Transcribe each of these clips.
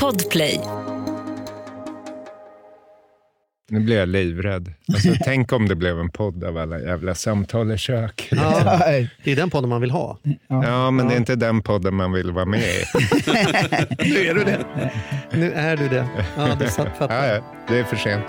Podplay. Nu blir jag livrädd. Alltså, tänk om det blev en podd av alla jävla samtal i kök. Ja, det är den podden man vill ha. Ja, men det är inte den podden man vill vara med i. nu är du det. Nu är du det. Ja, det satt, ja, ja, det är för sent.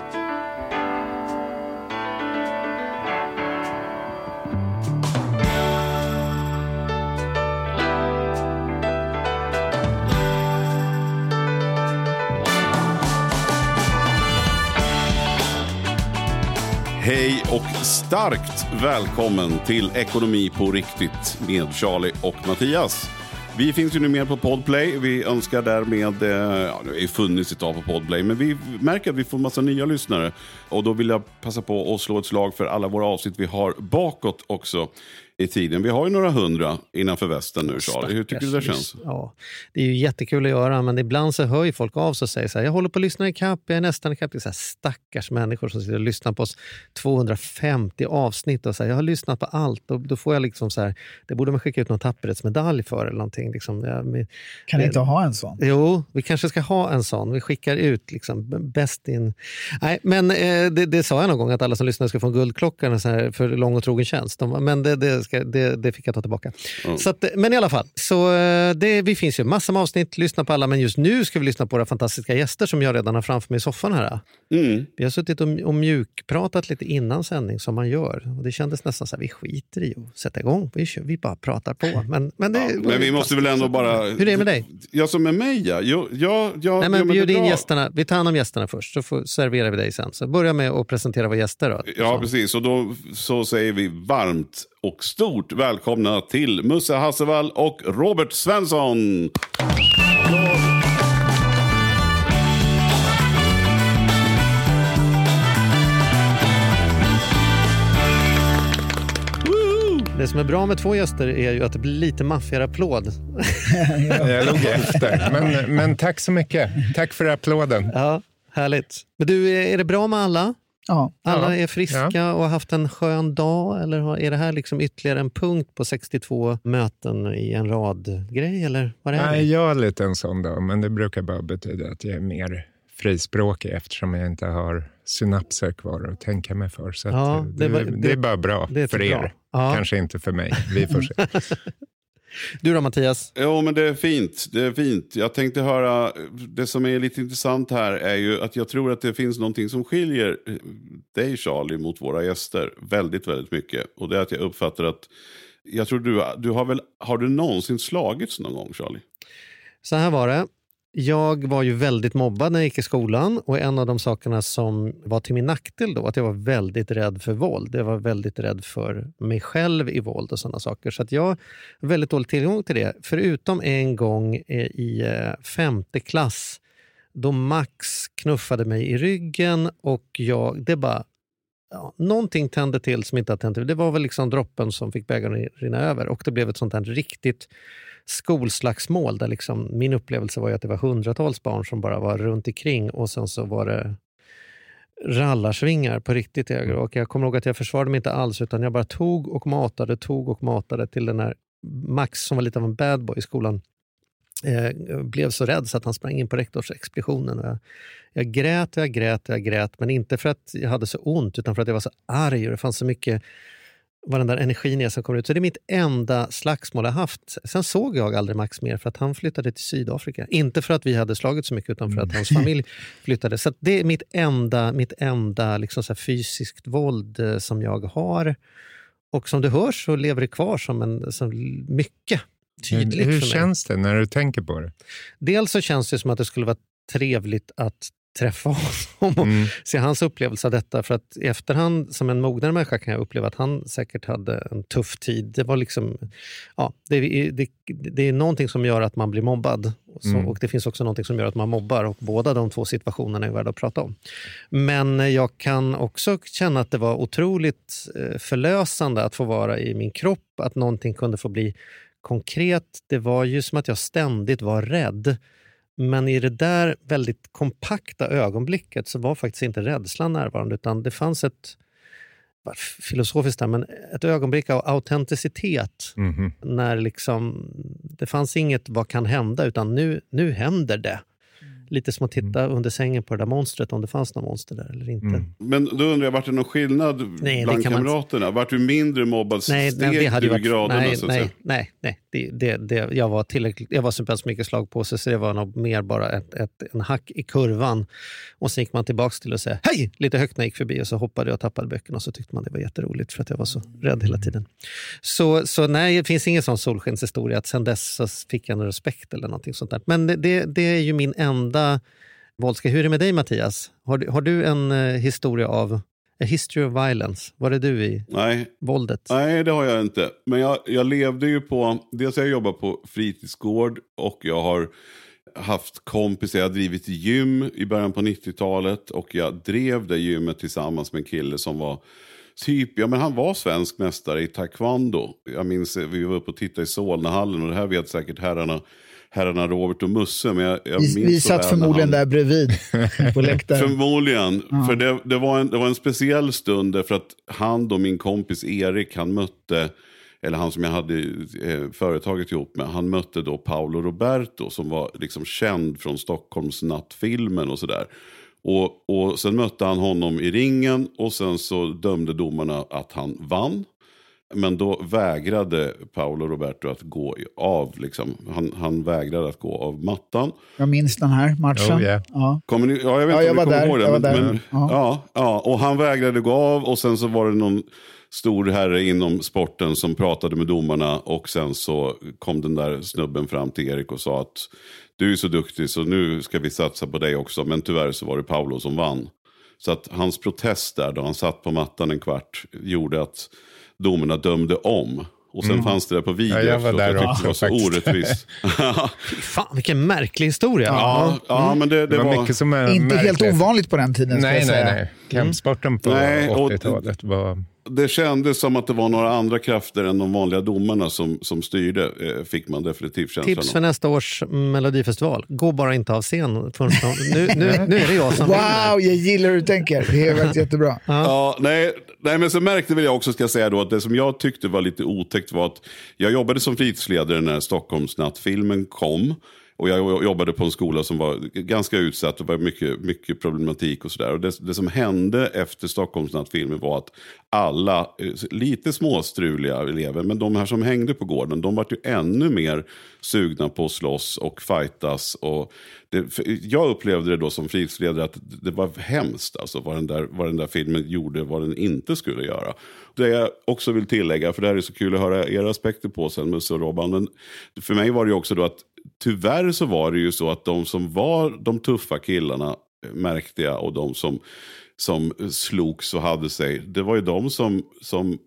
Hej och starkt välkommen till Ekonomi på riktigt med Charlie och Mattias. Vi finns ju nu mer på Podplay. Vi önskar därmed, eh, ja, det har ju funnits ett tag på Podplay, men vi märker att vi får massa nya lyssnare. Och då vill jag passa på att slå ett slag för alla våra avsnitt vi har bakåt också i tiden. Vi har ju några hundra innanför västen nu, Charlie. Hur tycker du det känns? Ja, det är ju jättekul att göra, men ibland så hör ju folk av sig och säger så här, jag håller på att lyssna i kapp, jag är nästan i kapp. Det är så här stackars människor som sitter och lyssnar på oss 250 avsnitt och säger, jag har lyssnat på allt. Och då får jag liksom så här, det borde man skicka ut någon tapperhetsmedalj för eller någonting. Liksom. Ja, men, kan ni inte ha en sån? Jo, vi kanske ska ha en sån. Vi skickar ut liksom bäst in... Nej, men eh, det, det, sa jag någon gång, att alla som lyssnar ska få en guldklocka för lång och trogen tjänst. Men det, det ska, det, det fick jag ta tillbaka. Mm. Så att, men i alla fall, så eh, det, vi finns ju massor med avsnitt, lyssna på alla. Men just nu ska vi lyssna på våra fantastiska gäster som jag redan har framför mig i soffan här. Mm. Vi har suttit och, och mjukpratat lite innan sändning som man gör. Och det kändes nästan så här, vi skiter i att sätta igång. Vi, kör, vi bara pratar på. Men, men, det, ja, men vi måste väl ändå bara... Hur är det med dig? Ja, som med mig ja. Jag, jag, jag, Nej, men bjud in gästerna. Vi tar hand om gästerna först, så får, serverar vi dig sen. Så börja med att presentera våra gäster. Då. Ja, precis. Och då så säger vi varmt och stort välkomna till Musse Hasselvall och Robert Svensson. Det som är bra med två gäster är ju att det blir lite maffigare applåd. Jag låg efter. Men, men tack så mycket. Tack för applåden. Ja, härligt. Men du, är det bra med alla? Ja. Alla är friska ja. och har haft en skön dag? Eller är det här liksom ytterligare en punkt på 62 möten i en rad-grej? Eller vad är Nej, det? jag har lite en sån dag, men det brukar bara betyda att jag är mer frispråkig eftersom jag inte har synapser kvar att tänka mig för. Så ja, det, det, det, det, är bara bra för er. Bra. Ja. Kanske inte för mig. Vi får se. Du då Mattias? Jo men det är fint. Det är fint. Jag tänkte höra, det som är lite intressant här är ju att jag tror att det finns någonting som skiljer dig Charlie mot våra gäster väldigt, väldigt mycket. Och det är att jag uppfattar att, jag tror du, du har väl, har du någonsin slagits någon gång Charlie? Så här var det. Jag var ju väldigt mobbad när jag gick i skolan och en av de sakerna som var till min nackdel då, att jag var väldigt rädd för våld. Jag var väldigt rädd för mig själv i våld och sådana saker. Så att jag har väldigt dålig tillgång till det. Förutom en gång eh, i eh, femte klass då Max knuffade mig i ryggen och jag, det bara Ja, någonting tände till som inte har tänt till. Det var väl liksom droppen som fick bägaren att rinna över och det blev ett sånt här riktigt skolslagsmål där liksom, min upplevelse var att det var hundratals barn som bara var runt omkring och sen så var det rallarsvingar på riktigt. Mm. Och jag kommer ihåg att jag försvarade mig inte alls utan jag bara tog och matade, tog och matade till den här Max som var lite av en bad boy i skolan eh, blev så rädd så att han sprang in på rektorsexpeditionen. Jag, jag grät och jag grät och jag grät, men inte för att jag hade så ont utan för att jag var så arg och det fanns så mycket vad den där energin är som kommer ut. Så det är mitt enda slagsmål jag haft. Sen såg jag aldrig Max mer för att han flyttade till Sydafrika. Inte för att vi hade slagit så mycket utan för att hans mm. familj flyttade. Så det är mitt enda, mitt enda liksom så fysiskt våld eh, som jag har. Och som du hör så lever det kvar som, en, som mycket tydligt Hur känns det när du tänker på det? Dels så känns det som att det skulle vara trevligt att träffa honom och mm. se hans upplevelse av detta. För att i efterhand, som en mognare människa, kan jag uppleva att han säkert hade en tuff tid. Det var liksom, ja, det, det, det är någonting som gör att man blir mobbad. Så, mm. Och det finns också någonting som gör att man mobbar. Och båda de två situationerna är värda att prata om. Men jag kan också känna att det var otroligt eh, förlösande att få vara i min kropp. Att någonting kunde få bli konkret. Det var ju som att jag ständigt var rädd men i det där väldigt kompakta ögonblicket så var faktiskt inte rädslan närvarande utan det fanns ett, filosofiskt där, men ett ögonblick av autenticitet. Mm. När liksom, det fanns inget vad kan hända, utan nu, nu händer det lite som att titta mm. under sängen på det där monstret, om det fanns något monster där eller inte. Mm. Men då undrar jag, vart det någon skillnad nej, bland kamraterna? Man... Vart du mindre mobbad? Nej, Steg nej, det hade du varit... graderna? Nej, nej, nej, nej. Det, det, det, jag var tillräckligt, jag var så pass mycket slag på sig så det var nog mer bara ett, ett, en hack i kurvan. Och sen gick man tillbaka till att säga hej lite högt när jag gick förbi och så hoppade jag och tappade böckerna och så tyckte man det var jätteroligt för att jag var så rädd hela tiden. Så, så nej, det finns ingen sån solskenshistoria att sen dess så fick jag någon respekt eller någonting sånt där. Men det, det, det är ju min enda våldska. Hur är det med dig Mattias? Har du, har du en eh, historia av A History of Violence? Var är du i Nej. våldet? Nej, det har jag inte. Men jag, jag levde ju på... Dels har jag jobbat på fritidsgård och jag har haft kompisar. Jag har drivit gym i början på 90-talet och jag drev det gymmet tillsammans med en kille som var typ, ja men han var svensk mästare i taekwondo. Jag minns vi var uppe och tittade i Solnahallen och det här vet säkert herrarna herrarna Robert och Musse. Men jag, jag vi vi satt förmodligen han... där bredvid på läktaren. förmodligen. Ja. För det, det, var en, det var en speciell stund därför att han och min kompis Erik, han mötte eller han som jag hade eh, företaget ihop med, han mötte då Paolo Roberto som var liksom känd från Stockholms nattfilmen och sådär. Och, och sen mötte han honom i ringen och sen så dömde domarna att han vann. Men då vägrade Paolo Roberto att gå av. Liksom. Han, han vägrade att gå av mattan. Jag minns den här matchen. Oh, yeah. ja. Kommer ni, ja, jag vet ja, jag inte om ni kommer ihåg det. Men, men, ja. ja, och han vägrade gå av och sen så var det någon stor herre inom sporten som pratade med domarna och sen så kom den där snubben fram till Erik och sa att du är så duktig så nu ska vi satsa på dig också. Men tyvärr så var det Paolo som vann. Så att hans protest där då han satt på mattan en kvart gjorde att domarna dömde om. Och sen mm. fanns det där på video. Ja, jag var där jag tyckte det var så orättvist. Fan, vilken märklig historia. Ja, ja mm. men det, det, det var... Mycket som är Inte märkligt. helt ovanligt på den tiden. Nej, nej, nej. Kampsporten på 80-talet var det kändes som att det var några andra krafter än de vanliga domarna som, som styrde, eh, fick man definitivt känslan Tips för nästa års Melodifestival. Gå bara inte av scen. Nu, nu, nu är det jag som Wow, vinner. jag gillar hur du tänker. Det är väldigt jättebra. ja. ja, nej, nej, men så märkte väl jag också, ska jag säga då, att det som jag tyckte var lite otäckt var att jag jobbade som fritidsledare när Stockholmsnattfilmen kom. Och jag jobbade på en skola som var ganska utsatt och var mycket, mycket problematik och sådär. Och det, det, som hände efter Stockholmsnattfilmen var att alla, eh, lite småstruliga elever, men de här som hängde på gården, de var ju ännu mer sugna på att slåss och fightas. Och det, jag upplevde det då som fritidsledare att det var hemskt, alltså vad den, där, vad den där filmen gjorde, vad den inte skulle göra. Det jag också vill tillägga, för det här är så kul att höra era aspekter på sen, Musse och Robban, men för mig var det ju också då att tyvärr så var det ju så att de som var de tuffa killarna märkte jag och de som, som slogs och hade sig. Det var ju de som, som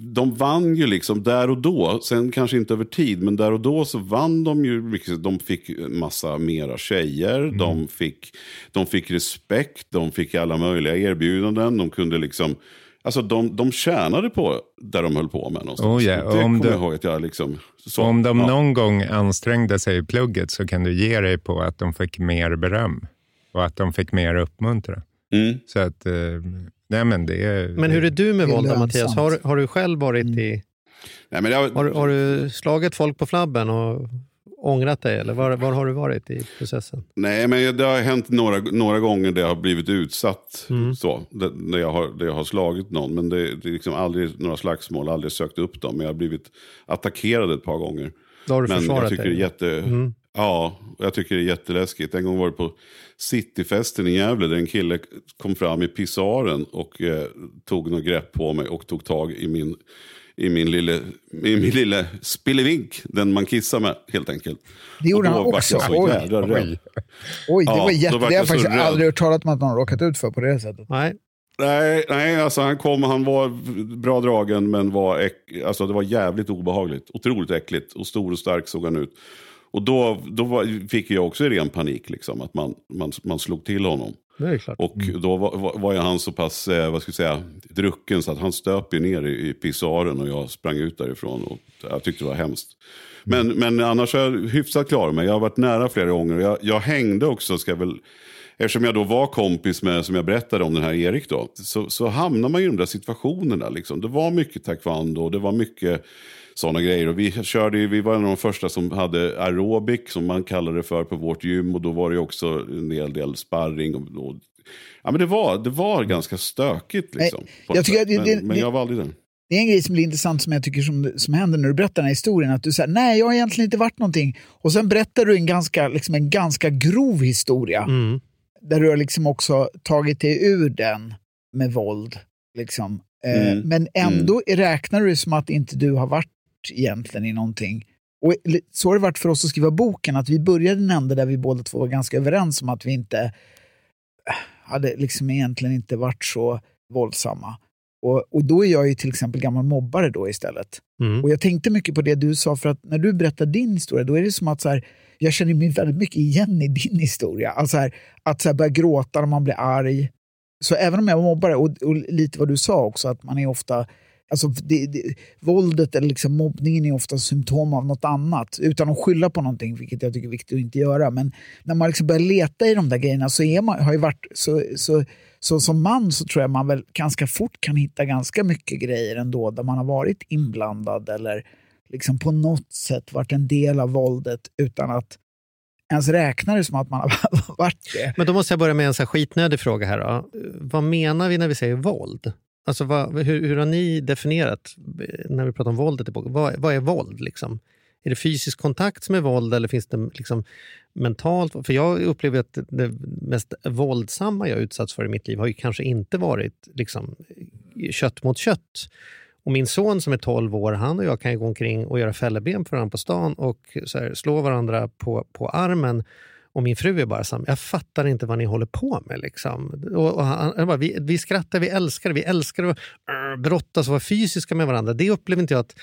de vann ju liksom där och då, sen kanske inte över tid, men där och då så vann de ju, de fick massa mera tjejer, mm. de, fick, de fick respekt, de fick alla möjliga erbjudanden, de kunde liksom Alltså de, de tjänade på där de höll på med någonstans. Oh yeah. Det kommer jag ihåg att jag liksom... Så, om de ja. någon gång ansträngde sig i plugget så kan du ge dig på att de fick mer beröm och att de fick mer uppmuntran. Mm. Så att, eh, nej men det är... Men hur är du med våld Mattias? Har, har du själv varit mm. i... Nej, men jag... har, har du slagit folk på flabben och ångrat dig? Eller var, var har du varit i processen? Nej, men det har hänt några, några gånger där jag har blivit utsatt. Mm. Så, där, jag har, där jag har slagit någon. Men det, det är liksom aldrig några slagsmål, aldrig sökt upp dem. Men jag har blivit attackerad ett par gånger. Då har du men försvarat jag tycker dig? Det är jätte, mm. Ja, jag tycker det är jätteläskigt. En gång var det på Cityfesten i Gävle där en kille kom fram i pisaren och eh, tog något grepp på mig och tog tag i min i min lille, i min lille spillevink, den man kissar med helt enkelt. Det gjorde han också? Oj, oj. oj, det var jätte... Det har jag faktiskt aldrig hört talat om att någon råkat ut för på det sättet. Nej. Nej, nej alltså han kom, han var bra dragen men var äck, alltså det var jävligt obehagligt. Otroligt äckligt och stor och stark såg han ut. Och då, då var, fick jag också ren panik, liksom, att man, man, man slog till honom. Och mm. då var, var, han så pass eh, vad ska jag säga, drucken så att han stöp ner i, i pisaren och jag sprang ut därifrån. Och jag tyckte det var hemskt. Men, men annars är jag hyfsat klar med Jag har varit nära flera gånger. Jag, jag hängde också, ska jag väl eftersom jag då var kompis med, som jag berättade om, den här Erik då, så, så hamnar man i de där situationerna. Liksom. Det var mycket taekwondo, det var mycket sådana grejer. Och vi, körde, vi var en av de första som hade aerobic, som man kallade det för, på vårt gym. Och då var det också en hel del sparring. Och, och, ja, men det, var, det var ganska stökigt. Liksom, jag tycker det, men, men jag var aldrig den. Det är en grej som blir intressant som jag tycker som, som händer när du berättar den här historien. Att du säger nej, jag har egentligen inte varit någonting. Och sen berättar du en ganska, liksom en ganska grov historia. Mm. Där du har liksom också tagit dig ur den med våld. Liksom. Eh, mm. Men ändå mm. räknar du det som att inte du har varit egentligen i någonting. Och så har det varit för oss att skriva boken, att vi började en ände där vi båda två var ganska överens om att vi inte eh, hade liksom egentligen inte varit så våldsamma. Och, och då är jag ju till exempel gammal mobbare då istället. Mm. Och jag tänkte mycket på det du sa, för att när du berättar din historia, då är det som att så här, jag känner mig väldigt mycket igen i din historia. Alltså här, att så här, börja gråta när man blir arg. Så även om jag var mobbare, och, och lite vad du sa också, att man är ofta Alltså det, det, våldet eller liksom mobbningen är ofta symptom av något annat, utan att skylla på någonting, vilket jag tycker är viktigt att inte göra. Men när man liksom börjar leta i de där grejerna så är man, har ju varit så, så, så som man så tror jag man väl ganska fort kan hitta ganska mycket grejer ändå där man har varit inblandad eller liksom på något sätt varit en del av våldet utan att ens räkna det som att man har varit det. Men då måste jag börja med en så här skitnödig fråga här. Då. Vad menar vi när vi säger våld? Alltså vad, hur, hur, har ni definierat, eh, när vi pratar om våldet i boken, vad, vad, är våld? Liksom? Är det fysisk kontakt som är våld eller finns det liksom mentalt? För jag upplever att det mest våldsamma jag utsatts för i mitt liv har ju kanske inte varit liksom, kött mot kött. Och min son som är 12 år, han och jag kan ju gå omkring och göra fälleben för varandra på stan och här, slå varandra på, på armen och min fru är bara så jag fattar inte vad ni håller på med. Liksom. Och, och han, han bara, vi, vi skrattar, vi älskar vi älskar att uh, brottas och vara fysiska med varandra. Det upplever inte jag att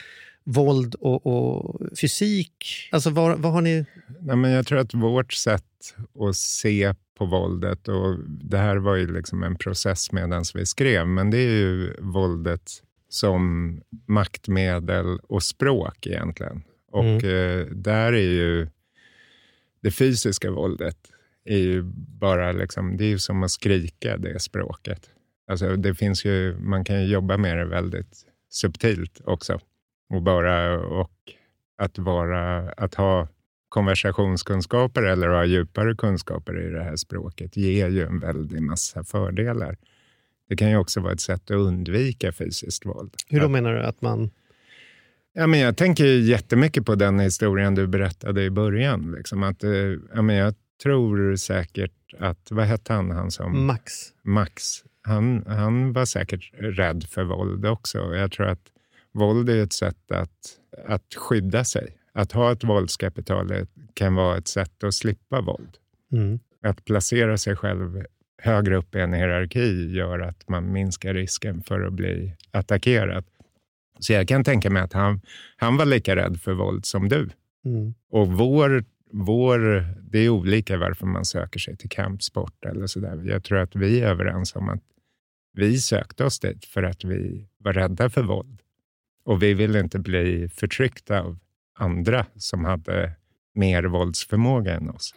våld och, och fysik, alltså vad, vad har ni? Nej, men jag tror att vårt sätt att se på våldet, och det här var ju liksom en process medan vi skrev, men det är ju våldet som maktmedel och språk egentligen. Och mm. eh, där är ju det fysiska våldet är ju bara liksom, det är som att skrika det språket. Alltså det finns ju, man kan ju jobba med det väldigt subtilt också. Och, bara, och att, vara, att ha konversationskunskaper eller ha djupare kunskaper i det här språket ger ju en väldig massa fördelar. Det kan ju också vara ett sätt att undvika fysiskt våld. Hur då menar du? att man... Ja, men jag tänker jättemycket på den historien du berättade i början. Liksom att, eh, ja, men jag tror säkert att, vad hette han? han som, Max. Max. Han, han var säkert rädd för våld också. Jag tror att våld är ett sätt att, att skydda sig. Att ha ett våldskapital kan vara ett sätt att slippa våld. Mm. Att placera sig själv högre upp i en hierarki gör att man minskar risken för att bli attackerad. Så jag kan tänka mig att han, han var lika rädd för våld som du. Mm. Och vår, vår, det är olika varför man söker sig till kampsport eller sådär. Jag tror att vi är överens om att vi sökte oss dit för att vi var rädda för våld. Och vi ville inte bli förtryckta av andra som hade mer våldsförmåga än oss.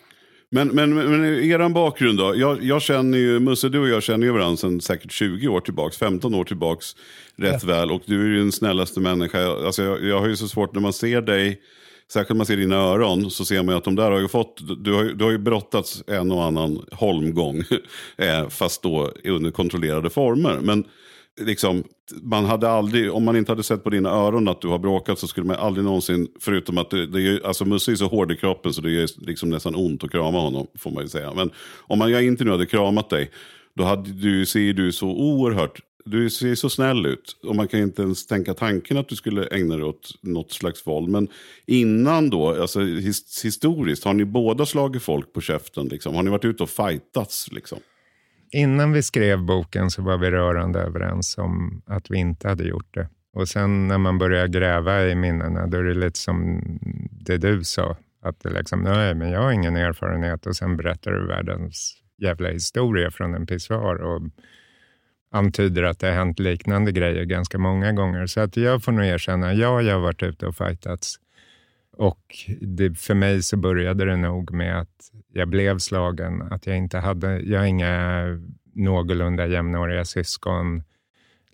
Men, men, men er bakgrund då? Jag, jag känner ju, Musse du och jag känner ju varandra sedan säkert 20 år tillbaks, 15 år tillbaks rätt ja. väl. Och du är ju den snällaste människa. Alltså jag, jag har ju så svårt när man ser dig, särskilt när man ser dina öron, så ser man ju att de där har ju fått, du har, du har ju brottats en och annan holmgång. Eh, fast då under kontrollerade former. Men liksom, man hade aldrig, om man inte hade sett på dina öron att du har bråkat så skulle man aldrig någonsin, förutom att det, det är, alltså Musse är så hård i kroppen så det är liksom nästan ont att krama honom, får man ju säga. Men om man, jag inte nu hade kramat dig, då hade du, ser du så oerhört, du ser så snäll ut. Och man kan inte ens tänka tanken att du skulle ägna dig åt något slags våld. Men innan då, alltså his, historiskt, har ni båda slagit folk på käften? Liksom? Har ni varit ute och fightats? Liksom? Innan vi skrev boken så var vi rörande överens om att vi inte hade gjort det. Och sen när man börjar gräva i minnena, då är det lite som det du sa. Att det liksom, nej, men jag har ingen erfarenhet och sen berättar du världens jävla historia från en pissoar och antyder att det har hänt liknande grejer ganska många gånger. Så att jag får nog erkänna, ja, jag har varit ute och fightats. Och det, för mig så började det nog med att jag blev slagen, att jag inte hade, jag har inga någorlunda jämnåriga syskon.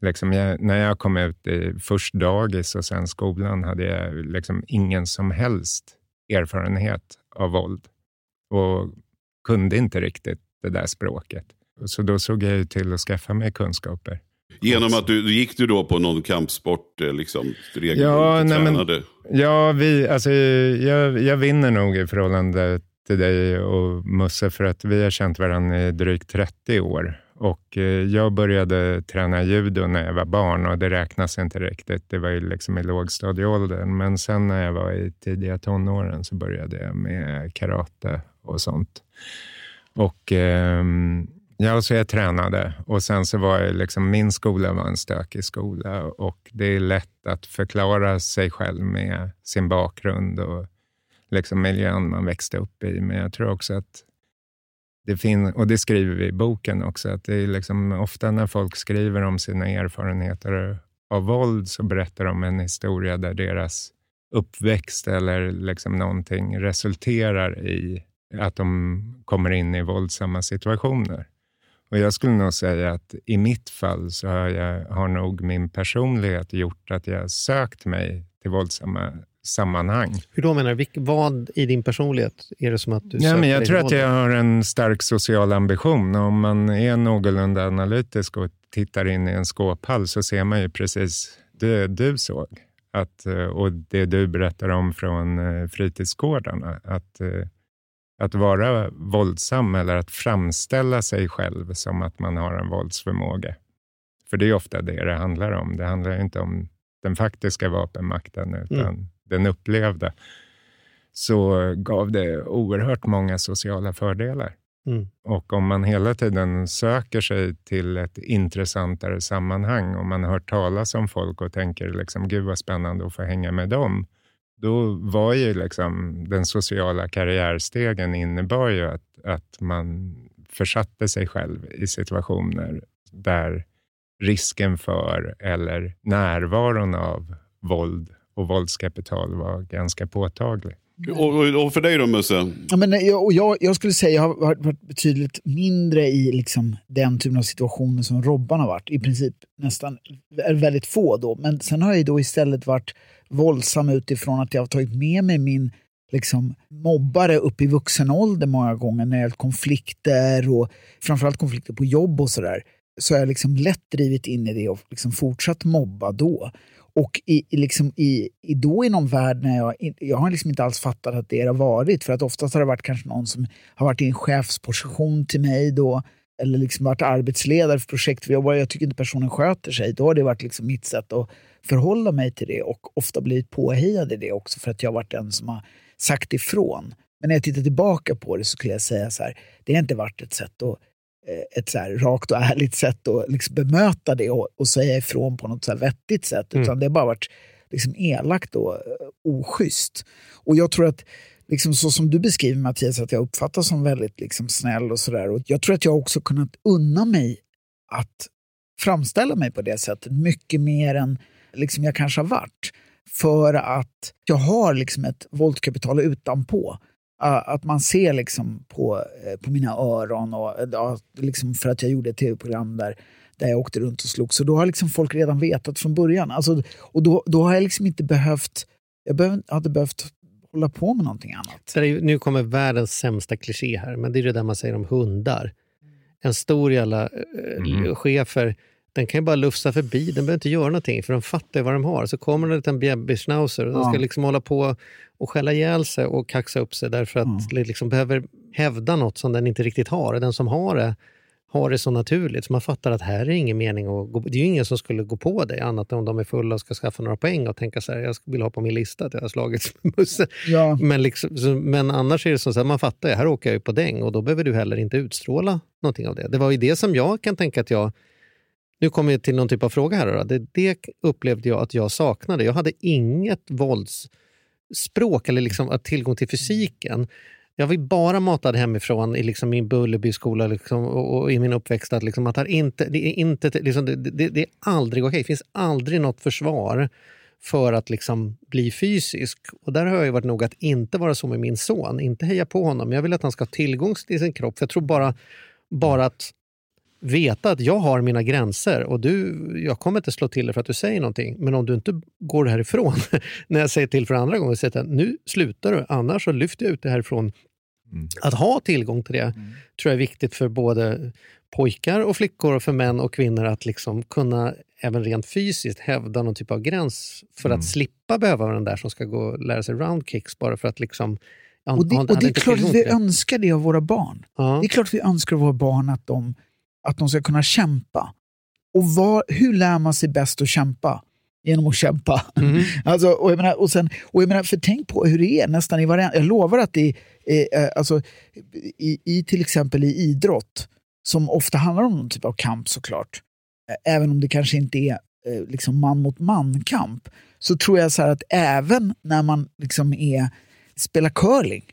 Liksom jag, när jag kom ut i först dagis och sen skolan hade jag liksom ingen som helst erfarenhet av våld och kunde inte riktigt det där språket. Så då såg jag till att skaffa mig kunskaper. Genom att du gick du då på någon kampsport eh, liksom, ja, nej, men, ja, vi, alltså, jag, jag vinner nog i förhållande till dig och Musse för att vi har känt varandra i drygt 30 år. Och eh, jag började träna judo när jag var barn och det räknas inte riktigt. Det var ju liksom i lågstadieåldern. Men sen när jag var i tidiga tonåren så började jag med karate och sånt. Och eh, Ja, så jag tränade och sen så var jag liksom, min skola var en stökig skola och det är lätt att förklara sig själv med sin bakgrund och liksom miljön man växte upp i. Men jag tror också att det finns, och det skriver vi i boken också, att det är liksom ofta när folk skriver om sina erfarenheter av våld så berättar de en historia där deras uppväxt eller liksom någonting resulterar i att de kommer in i våldsamma situationer. Och jag skulle nog säga att i mitt fall så har, jag, har nog min personlighet gjort att jag sökt mig till våldsamma sammanhang. Hur då menar du? Vad i din personlighet är det som att du ja, men Jag tror att jag har en stark social ambition. Om man är någorlunda analytisk och tittar in i en skåphall så ser man ju precis det du såg. Att, och det du berättar om från eh, fritidsgårdarna. Att eh, att vara våldsam eller att framställa sig själv som att man har en våldsförmåga. För det är ofta det det handlar om. Det handlar inte om den faktiska vapenmakten, utan mm. den upplevda. Så gav det oerhört många sociala fördelar. Mm. Och om man hela tiden söker sig till ett intressantare sammanhang, om man hört talas om folk och tänker liksom, gud vad spännande att få hänga med dem, då var ju liksom den sociala karriärstegen innebar ju att, att man försatte sig själv i situationer där risken för eller närvaron av våld och våldskapital var ganska påtaglig. Och, och, för dig då Musse? Ja, men eh, jag, jag, jag skulle säga att jag har varit betydligt mindre i liksom den typen av situationer som Robban har varit. I princip nästan väldigt få då. Men sen har jag då istället varit våldsam utifrån att jag har tagit med mig min liksom, mobbare upp i vuxen ålder många gånger när det gäller konflikter och framförallt konflikter på jobb och sådär. Så har jag liksom lätt drivit in i det och liksom fortsatt mobba då. Och i, liksom i, i då i någon värld när jag, jag har liksom inte alls fattat att det har varit. För att oftast har det varit kanske någon som har varit i en chefsposition till mig då. Eller liksom varit arbetsledare för projekt. för Jag tycker inte personen sköter sig. Då har det varit liksom mitt sätt att förhålla mig till det och ofta blivit påhejad i det också för att jag har varit den som har sagt ifrån. Men när jag tittar tillbaka på det så skulle jag säga så här, det har inte varit ett sätt att ett så här rakt och ärligt sätt att liksom bemöta det och, och säga ifrån på något så vettigt sätt. Mm. Utan det har bara varit liksom elakt och uh, oschysst. Och jag tror att, liksom så som du beskriver Mattias, att jag uppfattas som väldigt liksom snäll och sådär. Jag tror att jag också kunnat unna mig att framställa mig på det sättet mycket mer än liksom jag kanske har varit. För att jag har liksom ett våldskapital utanpå. Att man ser liksom på, eh, på mina öron, och, liksom för att jag gjorde ett tv-program där, där jag åkte runt och slog. Så då har liksom folk redan vetat från början. Alltså, och då, då har jag liksom inte behövt, jag behöv, hade behövt hålla på med någonting annat. Är, nu kommer världens sämsta kliché här, men det är det där man säger om hundar. En stor jävla eh, mm. chefer den kan ju bara lufsa förbi, den behöver inte göra någonting för de fattar ju vad de har. Så kommer det en liten bjäbbisschnauzer och ja. ska liksom hålla på och skälla ihjäl sig och kaxa upp sig därför att ja. det liksom behöver hävda något som den inte riktigt har. Den som har det har det så naturligt så man fattar att här är ingen mening att gå, Det är ju ingen som skulle gå på dig annat än om de är fulla och ska skaffa några poäng och tänka så här, jag vill ha på min lista att jag har slagits med Musse. Ja. Men, liksom, så, men annars är det så att man fattar, här åker jag ju på däng och då behöver du heller inte utstråla någonting av det. Det var ju det som jag kan tänka att jag nu kommer jag till någon typ av fråga här. Då. Det, det upplevde jag att jag saknade. Jag hade inget språk eller liksom tillgång till fysiken. Jag var bara matad hemifrån i liksom min Bullerbyskola liksom, och, och, i min uppväxt att, liksom, att inte, det, är inte, liksom, det, det, det är aldrig okej. Okay. Det finns aldrig något försvar för att liksom bli fysisk. Och där har jag varit nog att inte vara så med min son, inte heja på honom. Jag vill att han ska ha tillgång till sin kropp. För jag tror bara, bara att veta att jag har mina gränser och du, jag kommer inte slå till dig för att du säger någonting. Men om du inte går härifrån när jag säger till för andra gången, säger att nu slutar du, annars så lyfter jag ut dig härifrån. Mm. Att ha tillgång till det mm. tror jag är viktigt för både pojkar och flickor och för män och kvinnor att liksom kunna även rent fysiskt hävda någon typ av gräns för mm. att slippa behöva den där som ska gå och lära sig roundkicks bara för att liksom och det, och det är klart att vi önskar det av våra barn. Ja. Det är klart att vi önskar våra barn att de, att de ska kunna kämpa. Och var, hur lär man sig bäst att kämpa? Genom att kämpa. Mm. alltså, och jag menar, och sen, och jag menar, för tänk på hur det är nästan i varenda... Jag lovar att det är, alltså, i, i till exempel i idrott, som ofta handlar om någon typ av kamp såklart, även om det kanske inte är eh, liksom man mot man-kamp, så tror jag så att även när man liksom är, spelar curling,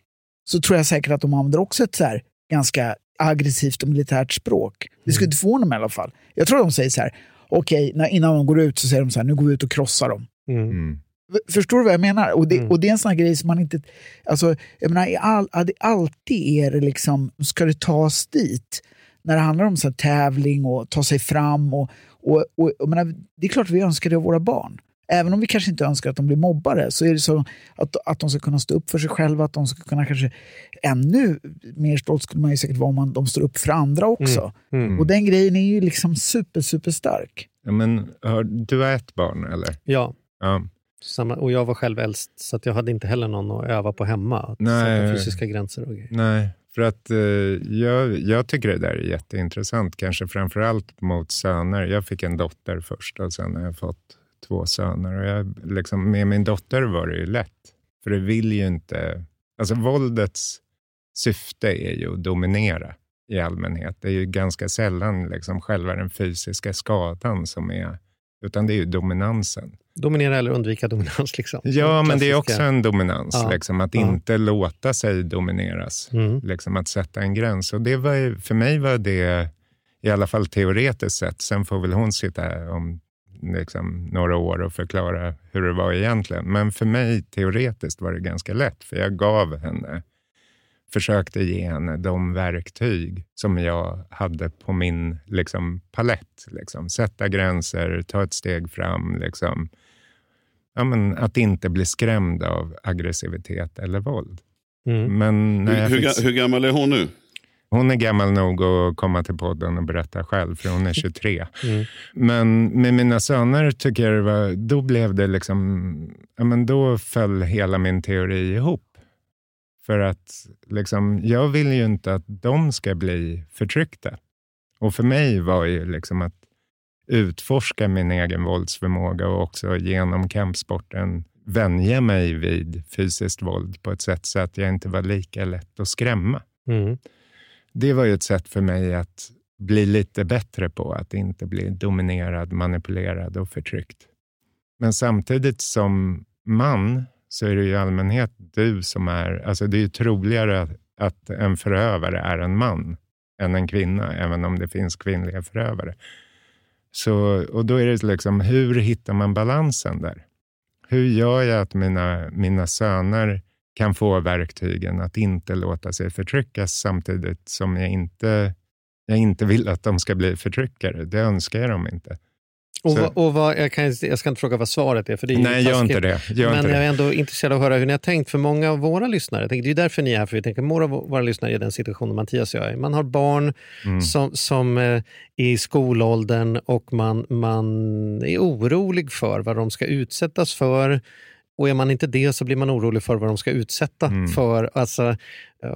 så tror jag säkert att de använder också ett så ganska aggressivt och militärt språk. Det skulle mm. inte förvåna mig i alla fall. Jag tror de säger så här, okej, okay, innan de går ut så säger de så här, nu går vi ut och krossar dem. Mm. mm. Förstår du vad jag menar? Och det, mm. och det är en sån här grej som man inte... Alltså, jag menar, all, alltid är det liksom, ska det tas dit? när det handlar om så tävling och ta sig fram. Och, och, och, menar, det är klart att vi önskar det av våra barn. Även om vi kanske inte önskar att de blir mobbare så är det så att, att de ska kunna stå upp för sig själva, att de ska kunna kanske ännu mer stolt skulle man ju säkert vara om man, de står upp för andra också. Mm. Mm. Och den grejen är ju liksom super, super stark. Ja, men, du har ett barn eller? Ja. ja. Samma, och jag var själv äldst så att jag hade inte heller någon att öva på hemma. Att Nej. sätta fysiska gränser och grejer. Nej, för att eh, jag, jag tycker det där är jätteintressant, kanske framförallt mot söner. Jag fick en dotter först och sen har jag fått två söner. Och jag, liksom, med min dotter var det ju lätt, för det vill ju inte... Alltså våldets syfte är ju att dominera i allmänhet. Det är ju ganska sällan liksom själva den fysiska skadan som är, utan det är ju dominansen. Dominera eller undvika dominans. Liksom. Ja, men det är också en dominans. Ja. Liksom, att ja. inte låta sig domineras. Mm. Liksom, att sätta en gräns. Och det var, för mig var det, i alla fall teoretiskt sett, sen får väl hon sitta om liksom, några år och förklara hur det var egentligen. Men för mig teoretiskt var det ganska lätt, för jag gav henne försökte ge henne de verktyg som jag hade på min liksom, palett. Liksom. Sätta gränser, ta ett steg fram. Liksom. Ja, men att inte bli skrämd av aggressivitet eller våld. Mm. Men hur, fick... hur, gammal är hon nu? Hon är gammal nog att komma till podden och berätta själv, för hon är 23. Mm. Men med mina söner tycker jag det var, då blev det liksom, ja, men då föll hela min teori ihop. För att liksom, jag vill ju inte att de ska bli förtryckta. Och för mig var ju liksom att utforska min egen våldsförmåga och också genom kampsporten vänja mig vid fysiskt våld på ett sätt så att jag inte var lika lätt att skrämma. Mm. Det var ju ett sätt för mig att bli lite bättre på att inte bli dominerad, manipulerad och förtryckt. Men samtidigt som man så är det i allmänhet du som är... Alltså det är ju troligare att en förövare är en man än en kvinna, även om det finns kvinnliga förövare. Så, och då är det liksom, hur hittar man balansen där? Hur gör jag att mina, mina söner kan få verktygen att inte låta sig förtryckas samtidigt som jag inte, jag inte vill att de ska bli förtryckare? Det önskar jag dem inte. Och, vad, och vad, jag, kan, jag ska inte fråga vad svaret är, för det är Nej, gör inte det. Gör men inte jag är ändå intresserad av att höra hur ni har tänkt. För många av våra lyssnare, det är ju därför ni är här, för vi tänker många av våra lyssnare är i den situationen Mattias och jag är. Man har barn mm. som, som eh, är i skolåldern och man, man är orolig för vad de ska utsättas för. Och är man inte det så blir man orolig för vad de ska utsätta mm. för. Alltså,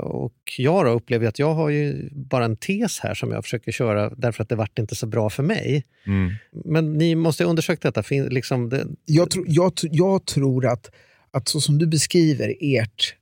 och jag då upplever att jag har ju bara en tes här som jag försöker köra därför att det vart inte så bra för mig. Mm. Men ni måste ha undersökt detta. Liksom det... jag, tro, jag, jag tror att, att så som du beskriver ert,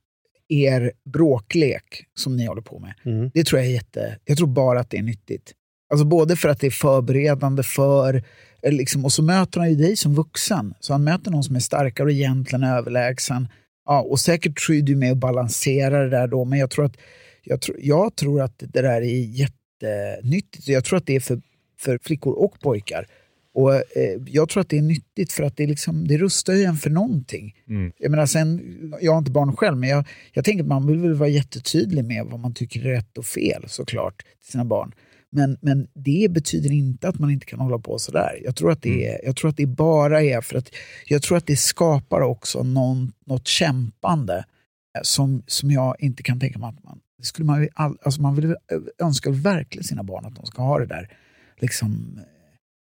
er bråklek som ni håller på med, mm. det tror jag är jätte... Jag tror bara att det är nyttigt. Alltså både för att det är förberedande för liksom, och så möter han ju dig som vuxen. Så han möter någon som är starkare och egentligen överlägsen. Ja, och säkert tror du med att balansera det där då, men jag tror att, jag tror, jag tror att det där är jättenyttigt. Jag tror att det är för, för flickor och pojkar Och eh, Jag tror att det är nyttigt för att det, liksom, det rustar ju en för någonting. Mm. Jag, menar, sen, jag har inte barn själv, men jag, jag tänker att man vill väl vara jättetydlig med vad man tycker är rätt och fel såklart till sina barn. Men, men det betyder inte att man inte kan hålla på sådär. Jag tror att det, mm. är, jag tror att det bara är för att jag tror att det skapar också någon, något kämpande eh, som, som jag inte kan tänka mig att man... Det skulle man, all, alltså man vill, önskar verkligen sina barn att de ska ha det där liksom,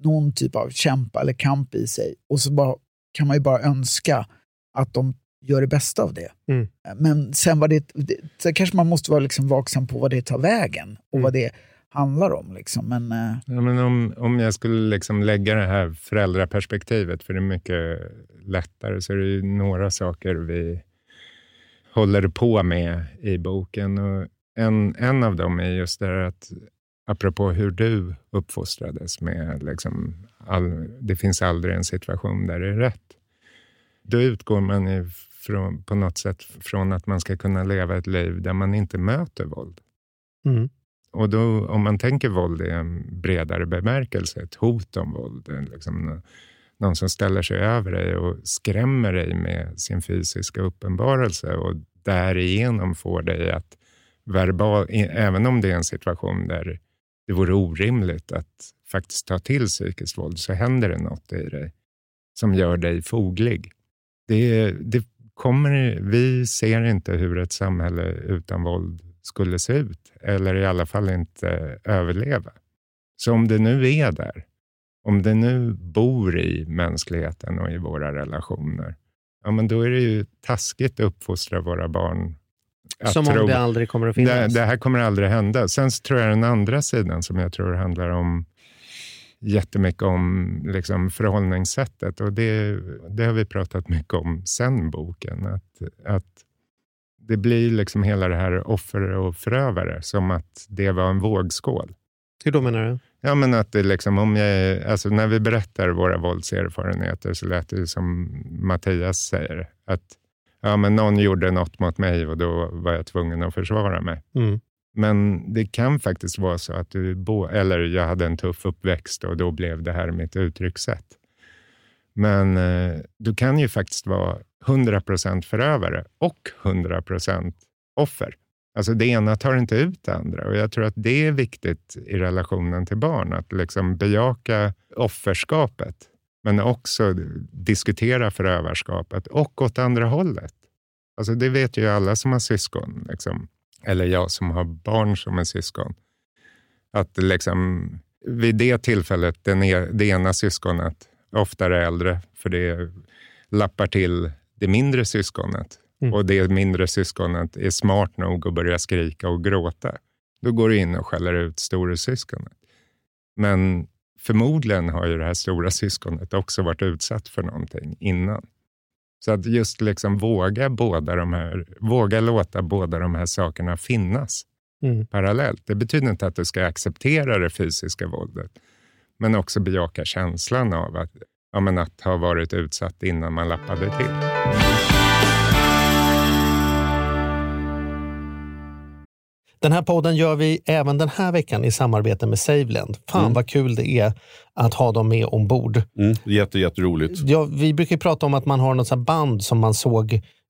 någon typ av kämpa eller kamp i sig. Och så bara, kan man ju bara önska att de gör det bästa av det. Mm. Men sen, var det, det, kanske man måste vara liksom vaksam på vad det tar vägen och mm. vad det handlar om. Liksom. Men, äh... ja, men om, om jag skulle liksom lägga det här föräldraperspektivet, för det är mycket lättare, så är det ju några saker vi håller på med i boken. Och en, en av dem är just det här att apropå hur du uppfostrades med liksom all, det finns aldrig en situation där det är rätt. Då utgår man ifrån, på något sätt från att man ska kunna leva ett liv där man inte möter våld. Mm. Och då, om man tänker våld i en bredare bemärkelse, ett hot om våld, liksom någon som ställer sig över dig och skrämmer dig med sin fysiska uppenbarelse och därigenom får dig att verbal, även om det är en situation där det vore orimligt att faktiskt ta till psykiskt våld, så händer det något i dig som gör dig foglig. Det, det kommer, vi ser inte hur ett samhälle utan våld skulle se ut, eller i alla fall inte överleva. Så om det nu är där, om det nu bor i mänskligheten och i våra relationer, ja, men då är det ju taskigt att uppfostra våra barn som om det aldrig kommer att finnas? Det, det, här kommer aldrig hända. Sen tror jag den andra sidan som jag tror handlar om jättemycket om liksom förhållningssättet och det, det har vi pratat mycket om sen boken. Att, att det blir liksom hela det här offer och förövare som att det var en vågskål. Hur då menar du? Ja, men att det liksom, om jag, alltså när vi berättar våra våldserfarenheter så lät det som Mattias säger, att ja, men någon gjorde något mot mig och då var jag tvungen att försvara mig. Mm. Men det kan faktiskt vara så att du, bo, eller jag hade en tuff uppväxt och då blev det här mitt uttryckssätt. Men eh, du kan ju faktiskt vara 100% förövare och 100% offer. Alltså det ena tar inte ut det andra och jag tror att det är viktigt i relationen till barn, att liksom bejaka offerskapet men också diskutera förövarskapet och åt andra hållet. Alltså det vet ju alla som har syskon, liksom. eller jag som har barn som är syskon. Att liksom, vid det tillfället, den e det ena syskonet, oftare äldre, för det lappar till det mindre syskonet mm. och det mindre syskonet är smart nog att börja skrika och gråta. Då går du in och skäller ut storasyskonet. Men förmodligen har ju det här stora syskonet också varit utsatt för någonting innan. Så att just liksom våga, båda de här, våga låta båda de här sakerna finnas mm. parallellt. Det betyder inte att du ska acceptera det fysiska våldet, men också bejaka känslan av att, ja, men att ha varit utsatt innan man lappade till. Den här podden gör vi även den här veckan i samarbete med Saveland. Fan mm. vad kul det är att ha dem med ombord. Mm, jätte, jätteroligt. Ja, vi brukar prata om att man har något band som man såg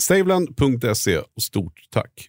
Saveland.se och stort tack.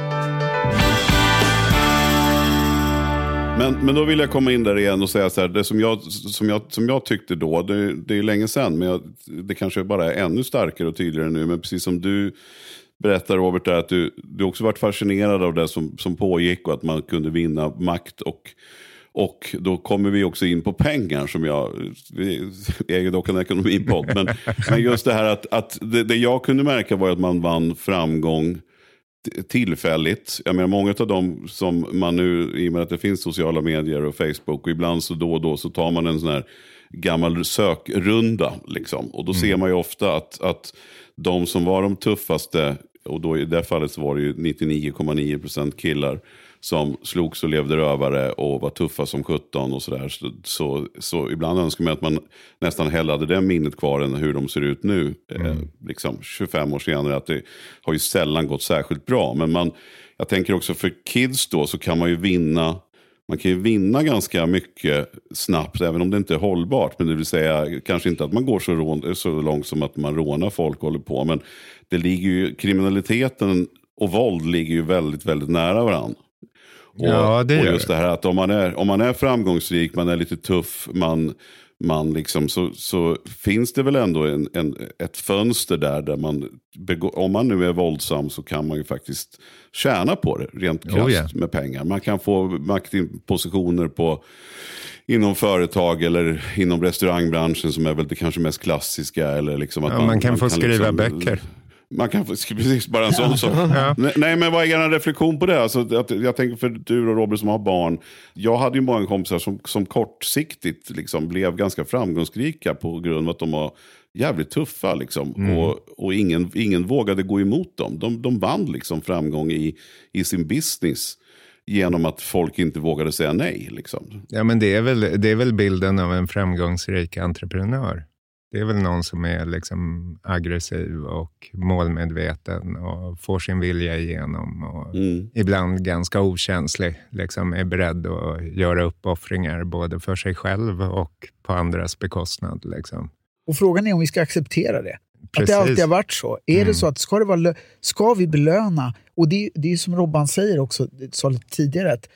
Men, men då vill jag komma in där igen och säga så här, det som jag, som jag, som jag tyckte då, det, det är länge sedan, men jag, det kanske bara är ännu starkare och tydligare nu, men precis som du berättar Robert, att du, du också varit fascinerad av det som, som pågick och att man kunde vinna makt och och då kommer vi också in på pengar som jag, vi äger dock en ekonomipodd. Men, men just det här att, att det, det, jag kunde märka var att man vann framgång tillfälligt. Jag menar många av dem som man nu, i och med att det finns sociala medier och Facebook och ibland så då och då så tar man en sån här gammal sökrunda. Liksom. Och då mm. ser man ju ofta att, att de som var de tuffaste, och då i det fallet så var det ju 99,9% killar som slogs och levde rövare och var tuffa som 17 och sådär. Så, så, så, ibland önskar man att man nästan hellre hade det minnet kvar än hur de ser ut nu. Eh, mm. Eh, liksom 25 år senare. Att det har ju sällan gått särskilt bra. Men man, jag tänker också för kids då så kan man ju vinna man kan ju vinna ganska mycket snabbt, även om det inte är hållbart. Men det vill säga, kanske inte att man går så, rån, så långt som att man rånar folk och håller på. Men det ligger ju, kriminaliteten och våld ligger ju väldigt, väldigt nära varandra. Och, ja, det och just det här att om man, är, om man är framgångsrik, man är lite tuff, man, man liksom, så, så finns det väl ändå en, en, ett fönster där, där man, om man nu är våldsam så kan man ju faktiskt tjäna på det rent krasst oh, yeah. med pengar. Man kan få maktpositioner på inom företag eller inom restaurangbranschen som är väl det kanske mest klassiska. Eller liksom att ja, man, man, kan man få kan skriva liksom, böcker. Man kan precis, bara en sån sak. ja. Nej, men vad är er reflektion på det? Alltså, att, jag tänker för du och Robert som har barn. Jag hade ju många kompisar som, som kortsiktigt liksom, blev ganska framgångsrika på grund av att de var jävligt tuffa. Liksom. Mm. Och, och ingen, ingen vågade gå emot dem. De, de vann liksom framgång i, i sin business genom att folk inte vågade säga nej. Liksom. Ja, men det är, väl, det är väl bilden av en framgångsrik entreprenör. Det är väl någon som är liksom aggressiv och målmedveten och får sin vilja igenom. Och mm. Ibland ganska okänslig, liksom är beredd att göra uppoffringar både för sig själv och på andras bekostnad. Liksom. Och Frågan är om vi ska acceptera det. Precis. Att det alltid har varit så. Är mm. det så att ska, det vara, ska vi belöna, och det, det är som Robban säger också, sa lite tidigare, att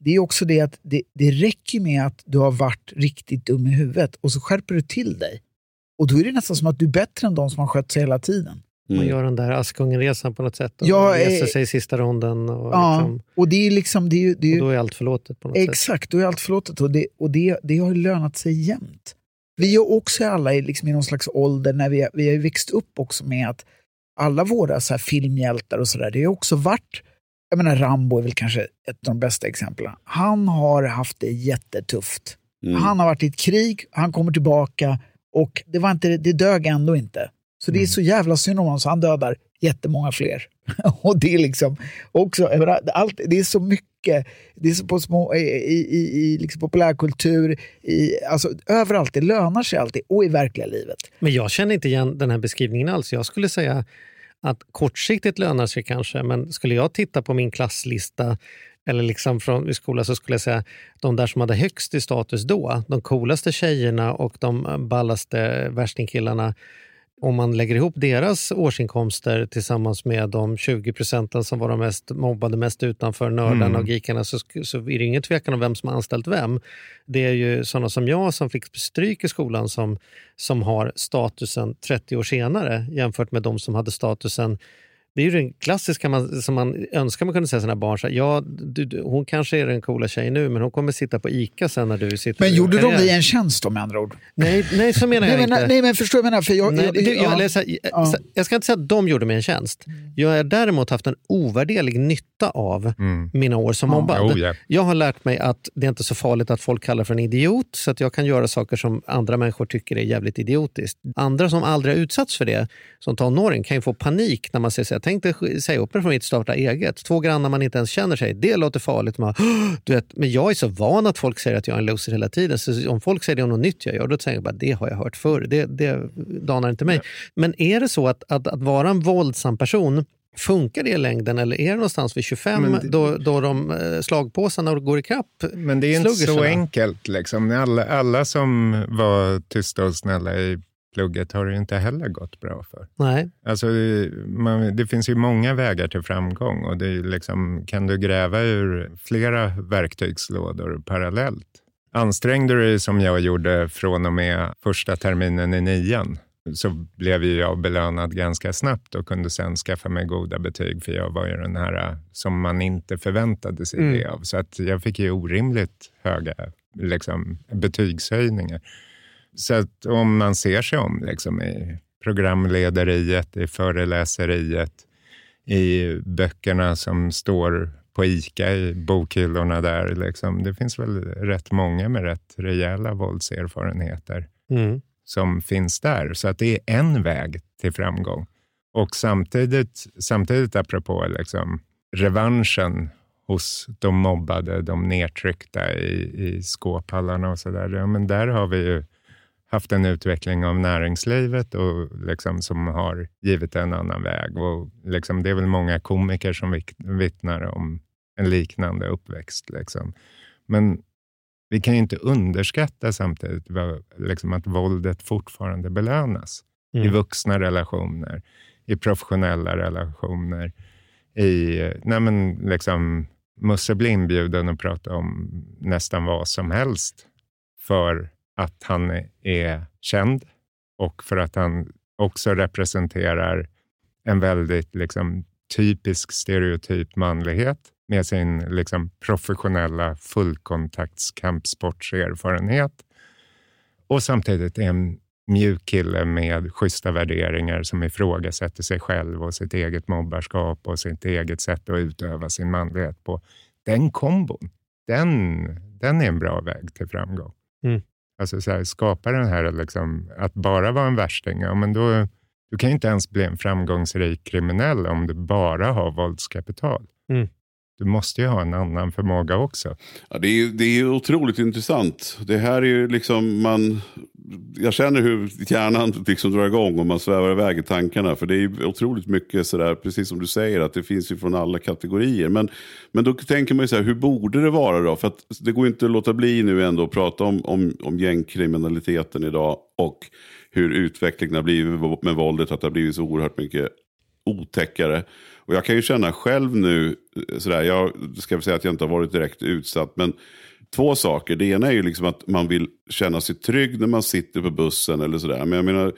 det är också det att det, det räcker med att du har varit riktigt dum i huvudet och så skärper du till dig. Och då är det nästan som att du är bättre än de som har skött sig hela tiden. Mm. Man gör den där Askungenresan på något sätt och ja, reser sig i sista ronden. Och, ja, liksom, och det är liksom... Det är, det är, och då är allt förlåtet på något exakt, sätt. Exakt, då är allt förlåtet. Och, det, och det, det har lönat sig jämt. Vi är också alla liksom i någon slags ålder när vi, vi har växt upp också med att alla våra så här filmhjältar och sådär, det har också varit jag menar, Rambo är väl kanske ett av de bästa exemplen. Han har haft det jättetufft. Mm. Han har varit i ett krig, han kommer tillbaka och det, var inte, det dög ändå inte. Så det är mm. så jävla synd om honom så han dödar jättemånga fler. och det är liksom också, allt, det är så mycket, det är så på små, i, i, i liksom populärkultur, i, alltså överallt, det lönar sig alltid och i verkliga livet. Men jag känner inte igen den här beskrivningen alls. Jag skulle säga att kortsiktigt lönar sig kanske, men skulle jag titta på min klasslista eller liksom från skolan så skulle jag säga de där som hade högst i status då, de coolaste tjejerna och de ballaste värstingkillarna, om man lägger ihop deras årsinkomster tillsammans med de 20 procenten som var de mest mobbade, mest utanför, nördarna mm. och geekarna, så, så är det ingen tvekan om vem som har anställt vem. Det är ju sådana som jag som fick stryk i skolan som, som har statusen 30 år senare jämfört med de som hade statusen det är ju den klassiska man, som man önskar man kunde säga sina barn. Så ja, du, du, hon kanske är den coola tjejen nu, men hon kommer sitta på ICA sen när du sitter Men gjorde de dig en tjänst då med andra ord? Nej, nej så menar jag nej, inte. nej, men förstår jag menar? För jag, nej, jag, du, jag, läser, ja. jag ska inte säga att de gjorde mig en tjänst. Jag har däremot haft en ovärderlig nytta av mm. mina år som mobbad. Oh, yeah. Jag har lärt mig att det är inte så farligt att folk kallar för en idiot, så att jag kan göra saker som andra människor tycker är jävligt idiotiskt. Andra som aldrig har utsatts för det, som tonåring, kan ju få panik när man säger så här, tänkte säga upp mig från mitt starta eget. Två grannar man inte ens känner sig. Det låter farligt. Man, du vet, men jag är så van att folk säger att jag är en loser hela tiden. Så om folk säger det om något nytt jag gör, då tänker jag bara det har jag hört förr. Det, det danar inte mig. Ja. Men är det så att, att, att vara en våldsam person Funkar det i längden eller är det någonstans vid 25 det, då, då de eh, slagpåsarna går ikapp Men det är inte så enkelt. Liksom. Alla, alla som var tysta och snälla i plugget har det inte heller gått bra för. Nej. Alltså, man, det finns ju många vägar till framgång och det liksom, kan du gräva ur flera verktygslådor parallellt. Ansträngde du dig som jag gjorde från och med första terminen i nian så blev ju jag belönad ganska snabbt och kunde sen skaffa mig goda betyg för jag var ju den här som man inte förväntade sig mm. det av. Så att jag fick ju orimligt höga liksom, betygshöjningar. Så att om man ser sig om liksom, i programlederiet, i föreläseriet, i böckerna som står på ICA i bokhyllorna där. Liksom. Det finns väl rätt många med rätt rejäla våldserfarenheter. Mm som finns där. Så att det är en väg till framgång. Och samtidigt, samtidigt apropå liksom, revanschen hos de mobbade, de nedtryckta i, i skåphallarna och sådär. Ja, men där har vi ju haft en utveckling av näringslivet och liksom som har givit en annan väg. Och liksom, det är väl många komiker som vittnar om en liknande uppväxt. Liksom. Men vi kan ju inte underskatta samtidigt liksom att våldet fortfarande belönas mm. i vuxna relationer, i professionella relationer. I, nej men liksom, Musse blir inbjuden att prata om nästan vad som helst för att han är känd och för att han också representerar en väldigt liksom, typisk stereotyp manlighet med sin liksom, professionella fullkontaktskampsportserfarenhet och samtidigt är en mjuk kille med schyssta värderingar som ifrågasätter sig själv och sitt eget mobbarskap och sitt eget sätt att utöva sin manlighet på. Den kombon, den, den är en bra väg till framgång. Mm. Alltså så här, skapa den här, liksom, att bara vara en värsting, ja, men då, du kan inte ens bli en framgångsrik kriminell om du bara har våldskapital. Mm du måste ju ha en annan förmåga också. Ja, det, är, det är otroligt intressant. Det här är ju liksom, man, jag känner hur hjärnan liksom drar igång och man svävar iväg i tankarna. För det är otroligt mycket sådär, precis som du säger, att det finns ju från alla kategorier. Men, men då tänker man ju så här, hur borde det vara då? För att det går inte att låta bli nu ändå att prata om, om, om gängkriminaliteten idag och hur utvecklingen har blivit med våldet, att det har blivit så oerhört mycket otäckare. Och jag kan ju känna själv nu, eh, sådär, jag ska säga att jag inte har varit direkt utsatt, men två saker. Det ena är ju liksom att man vill känna sig trygg när man sitter på bussen eller sådär. Men jag menar,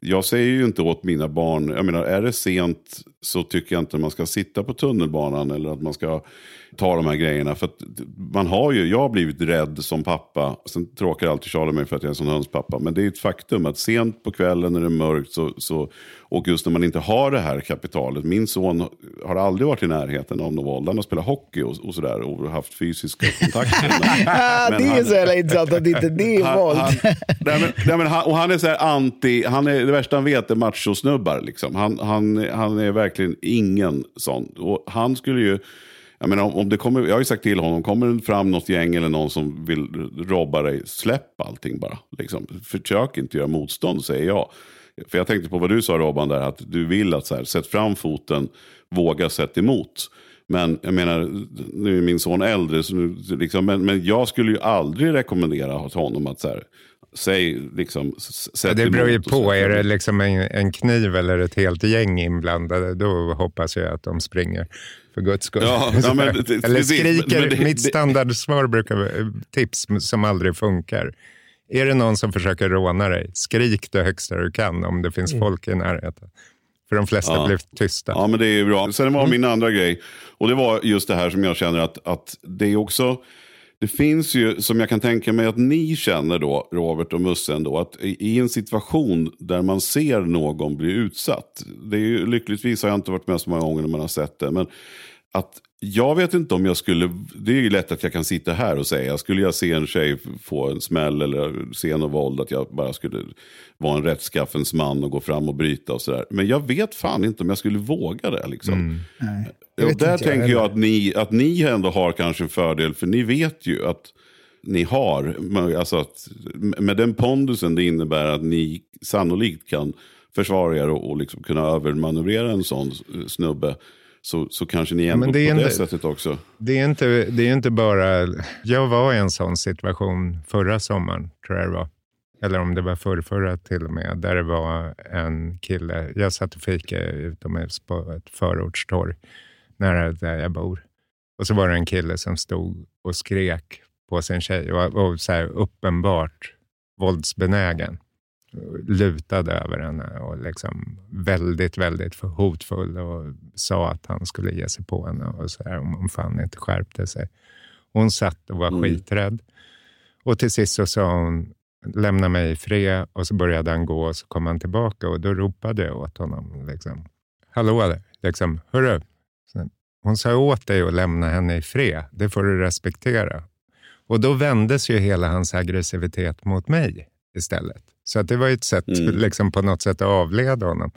jag säger ju inte åt mina barn, jag menar är det sent så tycker jag inte man ska sitta på tunnelbanan eller att man ska ta de här grejerna. För man har ju, jag har blivit rädd som pappa. Sen tråkar alltid Charlie mig för att jag är en sån hönspappa. Men det är ett faktum att sent på kvällen när det är mörkt så, så, och just när man inte har det här kapitalet. Min son har aldrig varit i närheten av något våld. Han har spelat hockey och, och sådär och haft fysiska kontakter. men, det är han, så jävla intressant att inte det är våld. Han, nej, men, nej, men han, och han är så här anti, han är det värsta han vet är machosnubbar. Liksom. Han, han, han är verkligen ingen sån. Och han skulle ju jag, menar, om det kommer, jag har ju sagt till honom, kommer det fram något gäng eller någon som vill robba dig, släpp allting bara. Liksom. Försök inte göra motstånd, säger jag. För jag tänkte på vad du sa Robban, där, att du vill att så här, sätt fram foten, våga sätta emot. Men jag menar, nu är min son äldre, så nu, liksom, men, men jag skulle ju aldrig rekommendera honom att så här, säg liksom, ja, Det beror ju på, är det liksom en, en, kniv eller ett helt gäng inblandade, då hoppas jag att de springer för guds skull. Ja, ja, men, Eller skriker. Men det, mitt standardsvar brukar vara tips som aldrig funkar. Är det någon som försöker råna dig, skrik det högsta du kan om det finns mm. folk i närheten. För de flesta ja. blir tysta. Ja, men det är bra. Sen var mm. min andra grej, och det var just det här som jag känner att, att det är också det finns ju, som jag kan tänka mig att ni känner då, Robert och Musse, då, att i en situation där man ser någon bli utsatt. Det är ju, lyckligtvis har jag inte varit med så många gånger när man har sett det. Men att Jag vet inte om jag skulle, det är ju lätt att jag kan sitta här och säga, skulle jag se en tjej få en smäll eller se något våld, att jag bara skulle vara en rättskaffens man och gå fram och bryta och sådär. Men jag vet fan inte om jag skulle våga det. Liksom. Mm. Och där tänker jag, jag att ni, att ni ändå har kanske en fördel, för ni vet ju att ni har, alltså att, med den pondusen det innebär att ni sannolikt kan försvara er och, och liksom kunna övermanövrera en sån snubbe så, så kanske ni ändå ja, det på inte, det sättet också. Det är, inte, det är inte bara... Jag var i en sån situation förra sommaren, tror jag det var. Eller om det var förrförra till och med. Där det var en kille. Jag satt och fikade utomhus på ett förortstorg nära där jag bor. Och så var det en kille som stod och skrek på sin tjej och, och så uppenbart våldsbenägen lutade över henne och liksom väldigt, väldigt hotfull och sa att han skulle ge sig på henne och så här, om hon fan inte skärpte sig. Hon satt och var mm. skiträdd. Och till sist så sa hon, lämna mig i fred och så började han gå och så kom han tillbaka och då ropade jag åt honom. Liksom, Hallå, liksom, hörru. Hon sa åt dig att lämna henne i fred. Det får du respektera. Och då vändes ju hela hans aggressivitet mot mig istället. Så att det var ett sätt mm. liksom, på något sätt att avleda honom.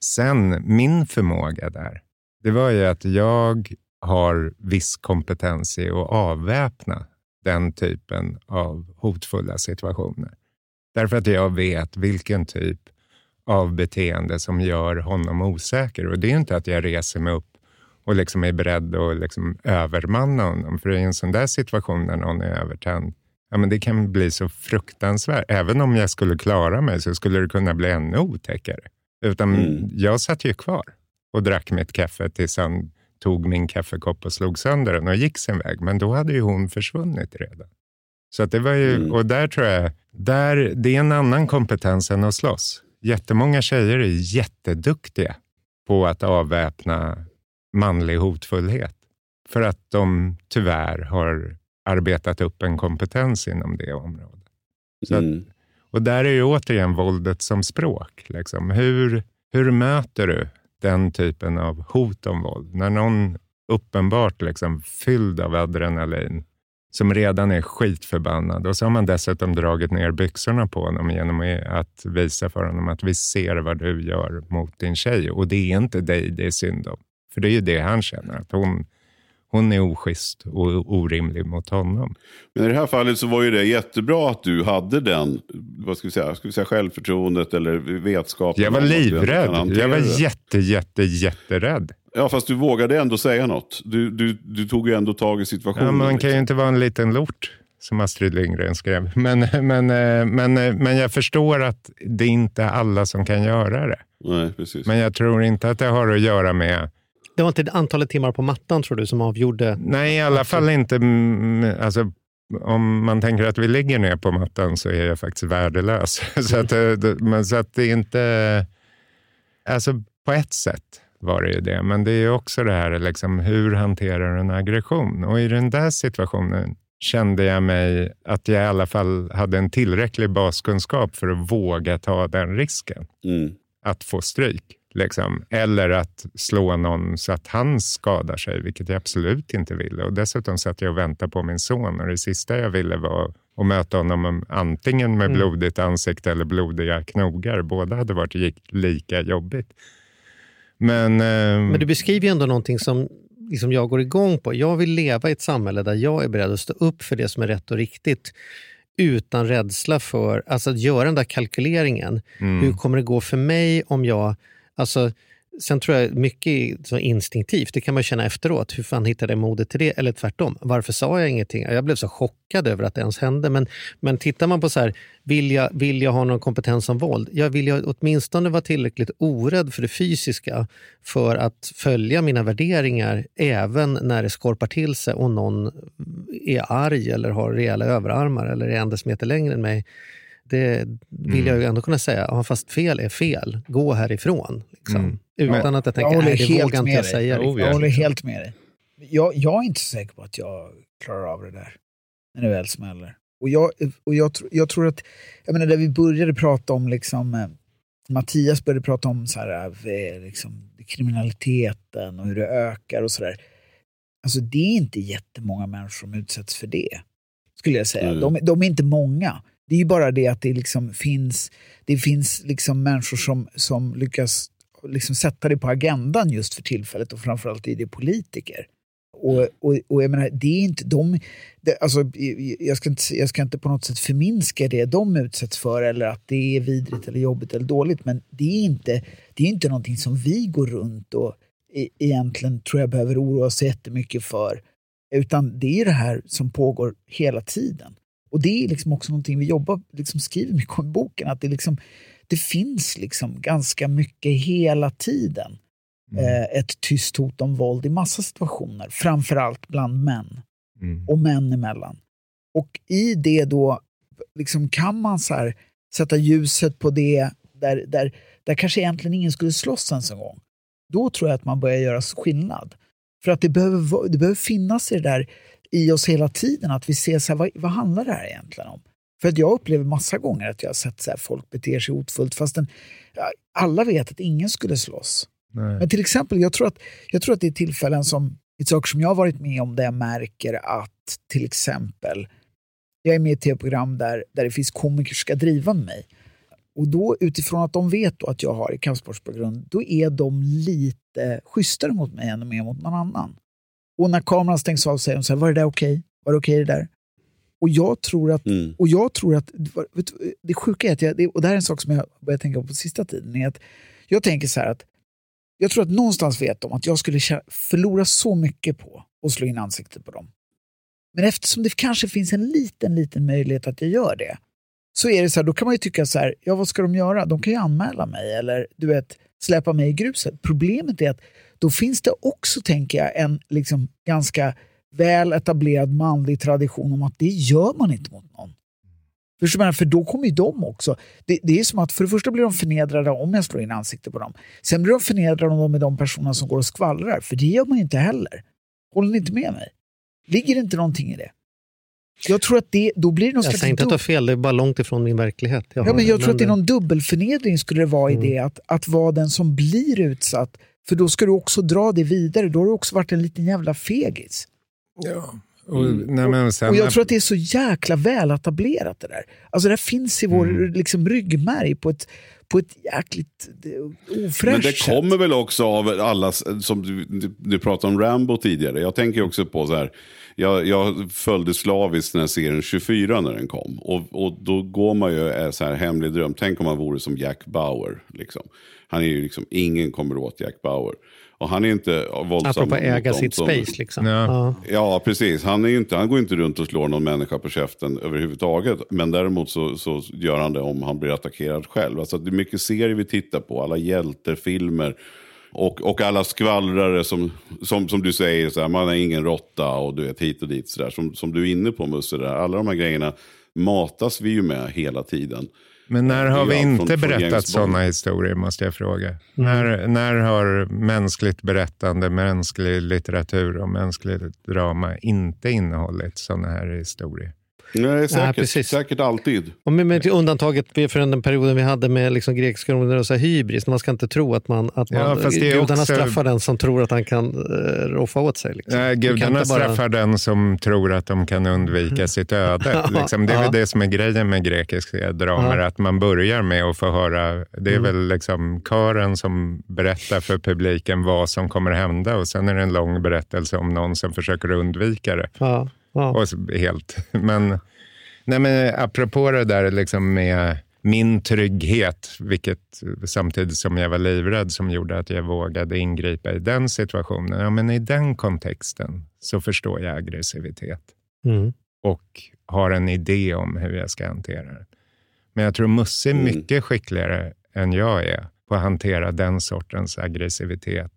Sen, min förmåga där, det var ju att jag har viss kompetens i att avväpna den typen av hotfulla situationer. Därför att jag vet vilken typ av beteende som gör honom osäker. Och det är inte att jag reser mig upp och liksom är beredd att liksom övermanna honom. För i en sån där situation när någon är övertänd, ja, men det kan bli så fruktansvärt. Även om jag skulle klara mig så skulle det kunna bli ännu otäckare. Utan mm. jag satt ju kvar och drack mitt kaffe tills han tog min kaffekopp och slog sönder den och gick sin väg. Men då hade ju hon försvunnit redan. Så det var ju, mm. och där tror jag, där, det är en annan kompetens än att slåss. Jättemånga tjejer är jätteduktiga på att avväpna manlig hotfullhet. För att de tyvärr har arbetat upp en kompetens inom det området. Mm. att, och där är ju återigen våldet som språk. Liksom. Hur, hur möter du den typen av hot om våld? När någon uppenbart liksom fylld av adrenalin, som redan är skitförbannad och så har man dessutom dragit ner byxorna på honom genom att visa för honom att vi ser vad du gör mot din tjej och det är inte dig det är synd om. För det är ju det han känner, att hon, hon är oschysst och orimlig mot honom. Men i det här fallet så var ju det jättebra att du hade den, vad ska vi säga, ska vi säga självförtroendet eller vetskapen. Jag var livrädd. Jag var jätte, jätte, jätterädd. Ja, fast du vågade ändå säga något. Du, du, du tog ju ändå tag i situationen. Ja, man kan ju liksom. inte vara en liten lort som Astrid Lindgren skrev. Men, men, men, men jag förstår att det är inte alla som kan göra det. Nej, precis. Men jag tror inte att det har att göra med det var inte antalet timmar på mattan tror du som avgjorde? Nej, i alla fall inte. Alltså, om man tänker att vi ligger ner på mattan så är jag faktiskt värdelös. så, att, eh, men, så att det är inte... Alltså på ett sätt var det ju det, men det är också det här liksom, hur hanterar en aggression? Och i den där situationen kände jag mig att jag i alla fall hade en tillräcklig baskunskap för att våga ta den risken. Mm. Att få stryk. Liksom. Eller att slå någon så att han skadar sig, vilket jag absolut inte ville. Och dessutom satt jag och väntade på min son och det sista jag ville var att möta honom antingen med mm. blodigt ansikte eller blodiga knogar. Båda hade varit lika jobbigt. Men, eh, Men du beskriver ju ändå någonting som liksom jag går igång på. Jag vill leva i ett samhälle där jag är beredd att stå upp för det som är rätt och riktigt utan rädsla för alltså att göra den där kalkyleringen. Mm. Hur kommer det gå för mig om jag Alltså, sen tror jag mycket så instinktivt, det kan man känna efteråt. Hur fan hittade jag modet till det? Eller tvärtom, varför sa jag ingenting? Jag blev så chockad över att det ens hände. Men, men tittar man på så här, vill jag, vill jag ha någon kompetens om våld? Jag vill jag åtminstone vara tillräckligt orädd för det fysiska för att följa mina värderingar även när det skorpar till sig och någon är arg eller har rejäla överarmar eller är en decimeter längre än mig det vill mm. jag ju ändå kunna säga. Ja, fast fel är fel. Gå härifrån. Liksom. Mm. Utan att jag tänker, jag nej, det vågar inte jag säga. Jag håller helt med dig. Jag, jag är inte så säker på att jag klarar av det där. När det väl smäller. Och jag, och jag, jag tror att, jag menar, där vi började prata om, liksom, eh, Mattias började prata om så här, eh, liksom, kriminaliteten och hur det ökar och sådär. alltså det är inte jättemånga människor som utsätts för det. Skulle jag säga. Mm. De, de, är inte många. Det är ju bara det att det liksom finns, det finns liksom människor som, som lyckas liksom sätta det på agendan just för tillfället och framförallt är det politiker. Och, och, och jag menar, det är inte de... Det, alltså, jag, ska inte, jag ska inte på något sätt förminska det de utsätts för eller att det är vidrigt eller jobbigt eller dåligt. Men det är inte, det är inte någonting som vi går runt och e, egentligen tror jag behöver oroa oss jättemycket för. Utan det är det här som pågår hela tiden. Och det är liksom också någonting vi jobbar, liksom skriver mycket om i boken. Att det, liksom, det finns liksom ganska mycket hela tiden. Mm. Eh, ett tyst hot om våld i massa situationer, framförallt bland män mm. och män emellan. Och i det då liksom kan man så här, sätta ljuset på det där, där, där kanske egentligen ingen skulle slåss ens en gång. Då tror jag att man börjar göra skillnad. För att det behöver, det behöver finnas i det där i oss hela tiden, att vi ser så här, vad, vad handlar det här egentligen om? För att jag upplever massa gånger att jag har sett så här, folk beter sig hotfullt fastän alla vet att ingen skulle slåss. Nej. Men till exempel, jag tror, att, jag tror att det är tillfällen som, ett saker som jag har varit med om där jag märker att till exempel, jag är med i ett tv-program där, där det finns komiker som ska driva med mig. Och då utifrån att de vet att jag har kampsportsbakgrund, då är de lite schysstare mot mig än de är mot någon annan. Och när kameran stängs av säger de så här, var det där okej? Okay? Var det okej okay, det där? Och jag tror att, mm. och jag tror att vet, det sjuka är att, jag, och det här är en sak som jag börjat tänka på på sista tiden, är att jag tänker så här att jag tror att någonstans vet de att jag skulle förlora så mycket på att slå in ansiktet på dem. Men eftersom det kanske finns en liten, liten möjlighet att jag gör det, så är det så här, då kan man ju tycka så här, ja vad ska de göra? De kan ju anmäla mig eller du vet, släppa mig i gruset. Problemet är att då finns det också, tänker jag, en liksom ganska väl etablerad manlig tradition om att det gör man inte mot någon. Förstår För då kommer ju de också. Det, det, är som att för det första blir de förnedrade om jag slår in ansiktet på dem. Sen blir de förnedrade om de är de personerna som går och skvallrar. För det gör man ju inte heller. Håller ni inte med mig? Ligger det inte någonting i det? Jag tror att det, då blir det någon Jag säger inte att du har fel, det är bara långt ifrån min verklighet. Jag, ja, men jag tror att det är någon dubbelförnedring skulle det vara mm. i det. Att, att vara den som blir utsatt. För då ska du också dra det vidare. Då har du också varit en liten jävla fegis. Ja, och, mm. nej, sen, och jag tror att det är så jäkla väl etablerat det där. Alltså det finns i vår mm. liksom, ryggmärg på ett, på ett jäkligt ofräscht Men det sätt. kommer väl också av alla, som du, du pratade om Rambo tidigare. Jag tänker också på så här, jag, jag följde slaviskt den här serien 24 när den kom. Och, och då går man ju så här hemlig dröm. Tänk om man vore som Jack Bauer. Liksom. Han är ju liksom, ingen kommer åt Jack Bauer. Och han är inte våldsam. Apropå äga sitt som, space liksom. Ja. ja, precis. Han, är inte, han går inte runt och slår någon människa på käften överhuvudtaget. Men däremot så, så gör han det om han blir attackerad själv. Alltså, det är mycket serier vi tittar på, alla hjältefilmer. Och, och alla skvallrare som, som, som du säger, så här, man är ingen råtta och du vet hit och dit. Så där, som, som du är inne på Musse, alla de här grejerna matas vi ju med hela tiden. Men när har vi inte berättat sådana historier, måste jag fråga? Mm. När, när har mänskligt berättande, mänsklig litteratur och mänskligt drama inte innehållit sådana här historier? Nej, säkert, Nej, säkert alltid. Och med, med undantaget för den perioden vi hade med liksom grekiska romer och så hybris. Man ska inte tro att, man, att man, ja, gudarna också... straffar den som tror att han kan uh, roffa åt sig. Liksom. Nej, gudarna bara... straffar den som tror att de kan undvika sitt öde. liksom. Det är väl det som är grejen med grekiska dramer, att man börjar med att få höra, det är mm. väl liksom kören som berättar för publiken vad som kommer hända och sen är det en lång berättelse om någon som försöker undvika det. Ja. Ja. Och helt. Men, nej men apropå det där liksom med min trygghet, vilket samtidigt som jag var livrädd som gjorde att jag vågade ingripa i den situationen. Ja, men I den kontexten så förstår jag aggressivitet mm. och har en idé om hur jag ska hantera det. Men jag tror Musse är mm. mycket skickligare än jag är på att hantera den sortens aggressivitet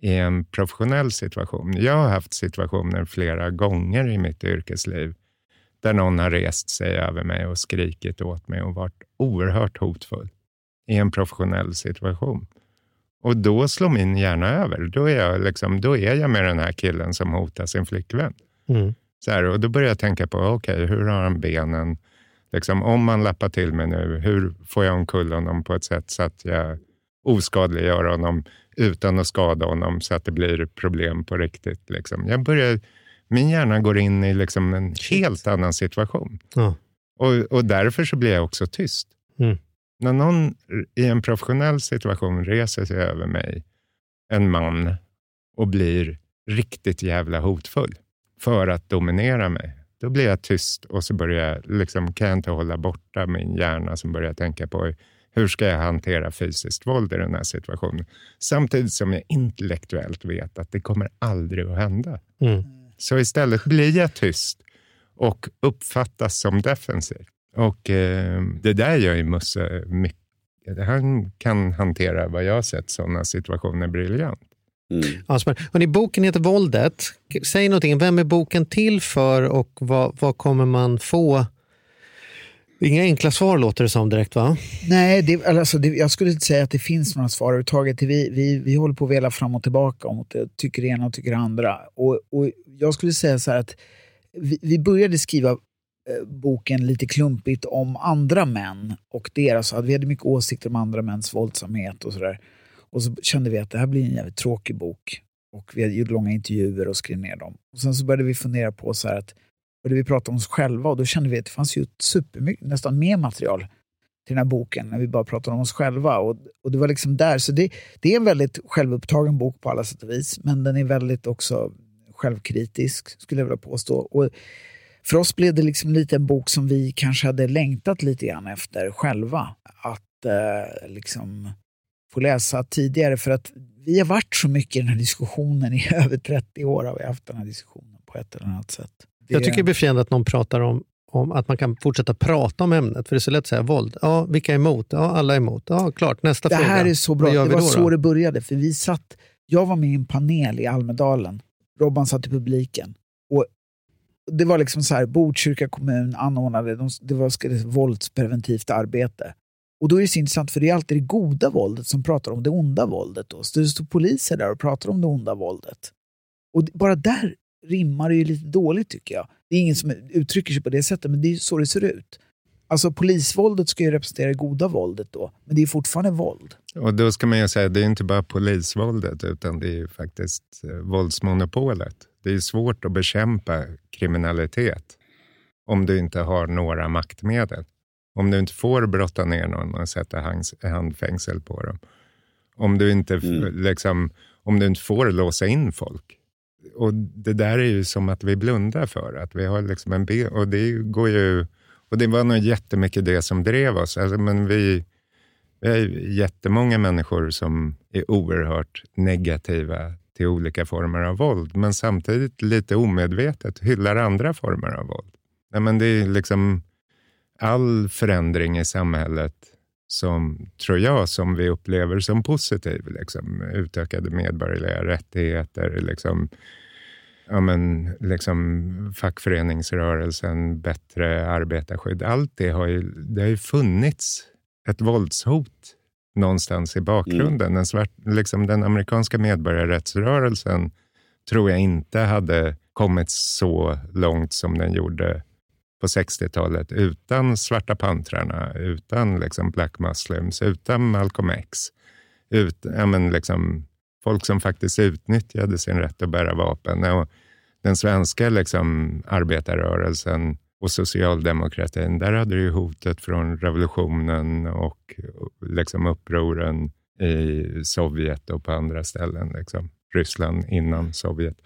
i en professionell situation. Jag har haft situationer flera gånger i mitt yrkesliv där någon har rest sig över mig och skrikit åt mig och varit oerhört hotfull i en professionell situation. Och då slår min hjärna över. Då är jag, liksom, då är jag med den här killen som hotar sin flickvän. Mm. Så här, och då börjar jag tänka på, okej, okay, hur har han benen? Liksom, om man lappar till mig nu, hur får jag omkull honom på ett sätt så att jag oskadliggöra honom utan att skada honom så att det blir problem på riktigt. Liksom. Jag börjar, min hjärna går in i liksom en helt annan situation. Ja. Och, och därför så blir jag också tyst. Mm. När någon i en professionell situation reser sig över mig, en man, och blir riktigt jävla hotfull för att dominera mig, då blir jag tyst och så börjar jag, liksom, kan jag inte hålla borta min hjärna som börjar tänka på hur ska jag hantera fysiskt våld i den här situationen? Samtidigt som jag intellektuellt vet att det kommer aldrig att hända. Mm. Så istället blir jag tyst och uppfattas som defensiv. Och eh, det där gör ju Musse mycket. Han kan hantera vad jag har sett sådana situationer briljant. Mm. Ja, Hörrni, boken heter Våldet. Säg någonting, vem är boken till för och vad, vad kommer man få? Inga enkla svar låter det som direkt va? Nej, det, alltså, det, jag skulle inte säga att det finns några svar överhuvudtaget. Vi, vi, vi håller på att vela fram och tillbaka om det tycker det ena och tycker det andra. Och, och jag skulle säga så här att vi, vi började skriva eh, boken lite klumpigt om andra män och deras, vi hade mycket åsikter om andra mäns våldsamhet och sådär. Och så kände vi att det här blir en jävligt tråkig bok. Och vi gjorde långa intervjuer och skrev ner dem. Och sen så började vi fundera på så att började vi prata om oss själva och då kände vi att det fanns ju supermycket, nästan mer material till den här boken när vi bara pratade om oss själva. Och, och det var liksom där. Så det, det är en väldigt självupptagen bok på alla sätt och vis, men den är väldigt också självkritisk, skulle jag vilja påstå. Och för oss blev det liksom lite en bok som vi kanske hade längtat lite grann efter själva. Att eh, liksom få läsa tidigare, för att vi har varit så mycket i den här diskussionen. I över 30 år har vi haft den här diskussionen på ett eller annat sätt. Det... Jag tycker det är befriande att någon pratar om, om att man kan fortsätta prata om ämnet. För det är så lätt att säga våld. Ja, vilka är emot? Ja, alla är emot. Ja, klart. Nästa det fråga. Det här är så bra. Det var då, så då? det började. För vi satt, jag var med i en panel i Almedalen. Robban satt i publiken. Och det var liksom så här, Botkyrka kommun anordnade, de, det var det, våldspreventivt arbete. Och då är det så intressant, för det är alltid det goda våldet som pratar om det onda våldet. Då. Så det står poliser där och pratar om det onda våldet. Och bara där rimmar det ju lite dåligt tycker jag. Det är ingen som uttrycker sig på det sättet, men det är så det ser ut. Alltså polisvåldet ska ju representera det goda våldet då, men det är fortfarande våld. Och då ska man ju säga, det är inte bara polisvåldet, utan det är ju faktiskt eh, våldsmonopolet. Det är svårt att bekämpa kriminalitet om du inte har några maktmedel. Om du inte får brotta ner någon och sätta handfängsel på dem. Om du inte, mm. liksom, om du inte får låsa in folk och det där är ju som att vi blundar för att vi har liksom en bild, och det går ju, och det var nog jättemycket det som drev oss. Alltså, men vi, vi är jättemånga människor som är oerhört negativa till olika former av våld, men samtidigt lite omedvetet hyllar andra former av våld. Ja, men det är liksom all förändring i samhället som, tror jag, som vi upplever som positiv. Liksom, utökade medborgerliga rättigheter, liksom, ja, men, liksom, fackföreningsrörelsen, bättre arbetarskydd. Allt det har ju, det har ju funnits ett våldshot någonstans i bakgrunden. Mm. Den, svart, liksom, den amerikanska medborgarrättsrörelsen tror jag inte hade kommit så långt som den gjorde på 60-talet utan Svarta pantrarna, utan liksom Black Muslims, utan Malcolm X. Ut, ja, men liksom, folk som faktiskt utnyttjade sin rätt att bära vapen. Och den svenska liksom, arbetarrörelsen och socialdemokratin, där hade du hotet från revolutionen och liksom, upproren i Sovjet och på andra ställen. Liksom. Ryssland innan Sovjet.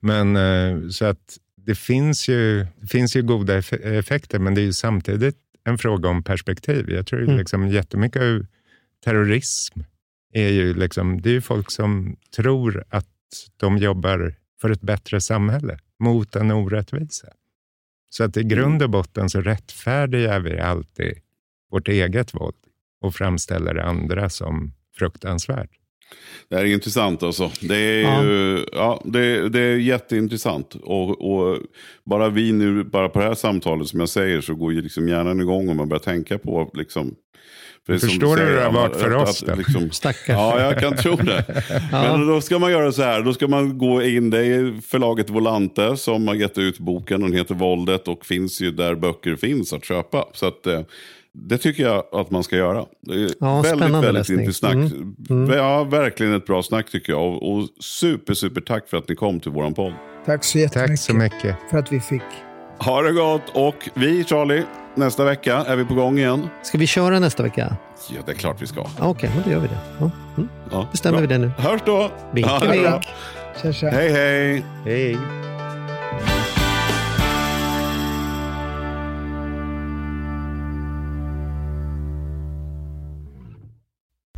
Men eh, så att det finns ju, det finns ju goda effekter, men det är samtidigt en fråga om perspektiv. Jag tror mm. liksom jättemycket av terrorism är ju, liksom, det är ju folk som tror att de jobbar för ett bättre samhälle mot en orättvisa. Så att i grund och botten så rättfärdigar vi alltid vårt eget våld och framställer andra som fruktansvärt. Det här är intressant alltså. Det är, ja. Ju, ja, det, det, är jätteintressant. Och, och, bara vi nu, bara på det här samtalet som jag säger, så går ju liksom hjärnan igång och man börjar tänka på liksom, för Förstår du hur det har varit för oss då? Liksom, Stackars. Ja, jag kan tro det. ja. Men då ska man göra så här. Då ska man gå in. Det är förlaget Volante som har gett ut boken. Den heter Våldet och finns ju där böcker finns att köpa. Så att, eh, Det tycker jag att man ska göra. Ja, väldigt, väldigt intressant. Mm. Mm. Ja, verkligen ett bra snack tycker jag. Och, och super, super tack för att ni kom till vår podd. Tack så jättemycket. Tack så mycket. För att vi fick. Ha det gott. Och vi, Charlie, nästa vecka är vi på gång igen. Ska vi köra nästa vecka? Ja, det är klart vi ska. Okej, okay, men då gör vi det. Ja. Mm. Ja, Bestämmer bra. vi det nu. Hörs då. Vink, ja, vink. Tja, tja. Hej, hej. Hej.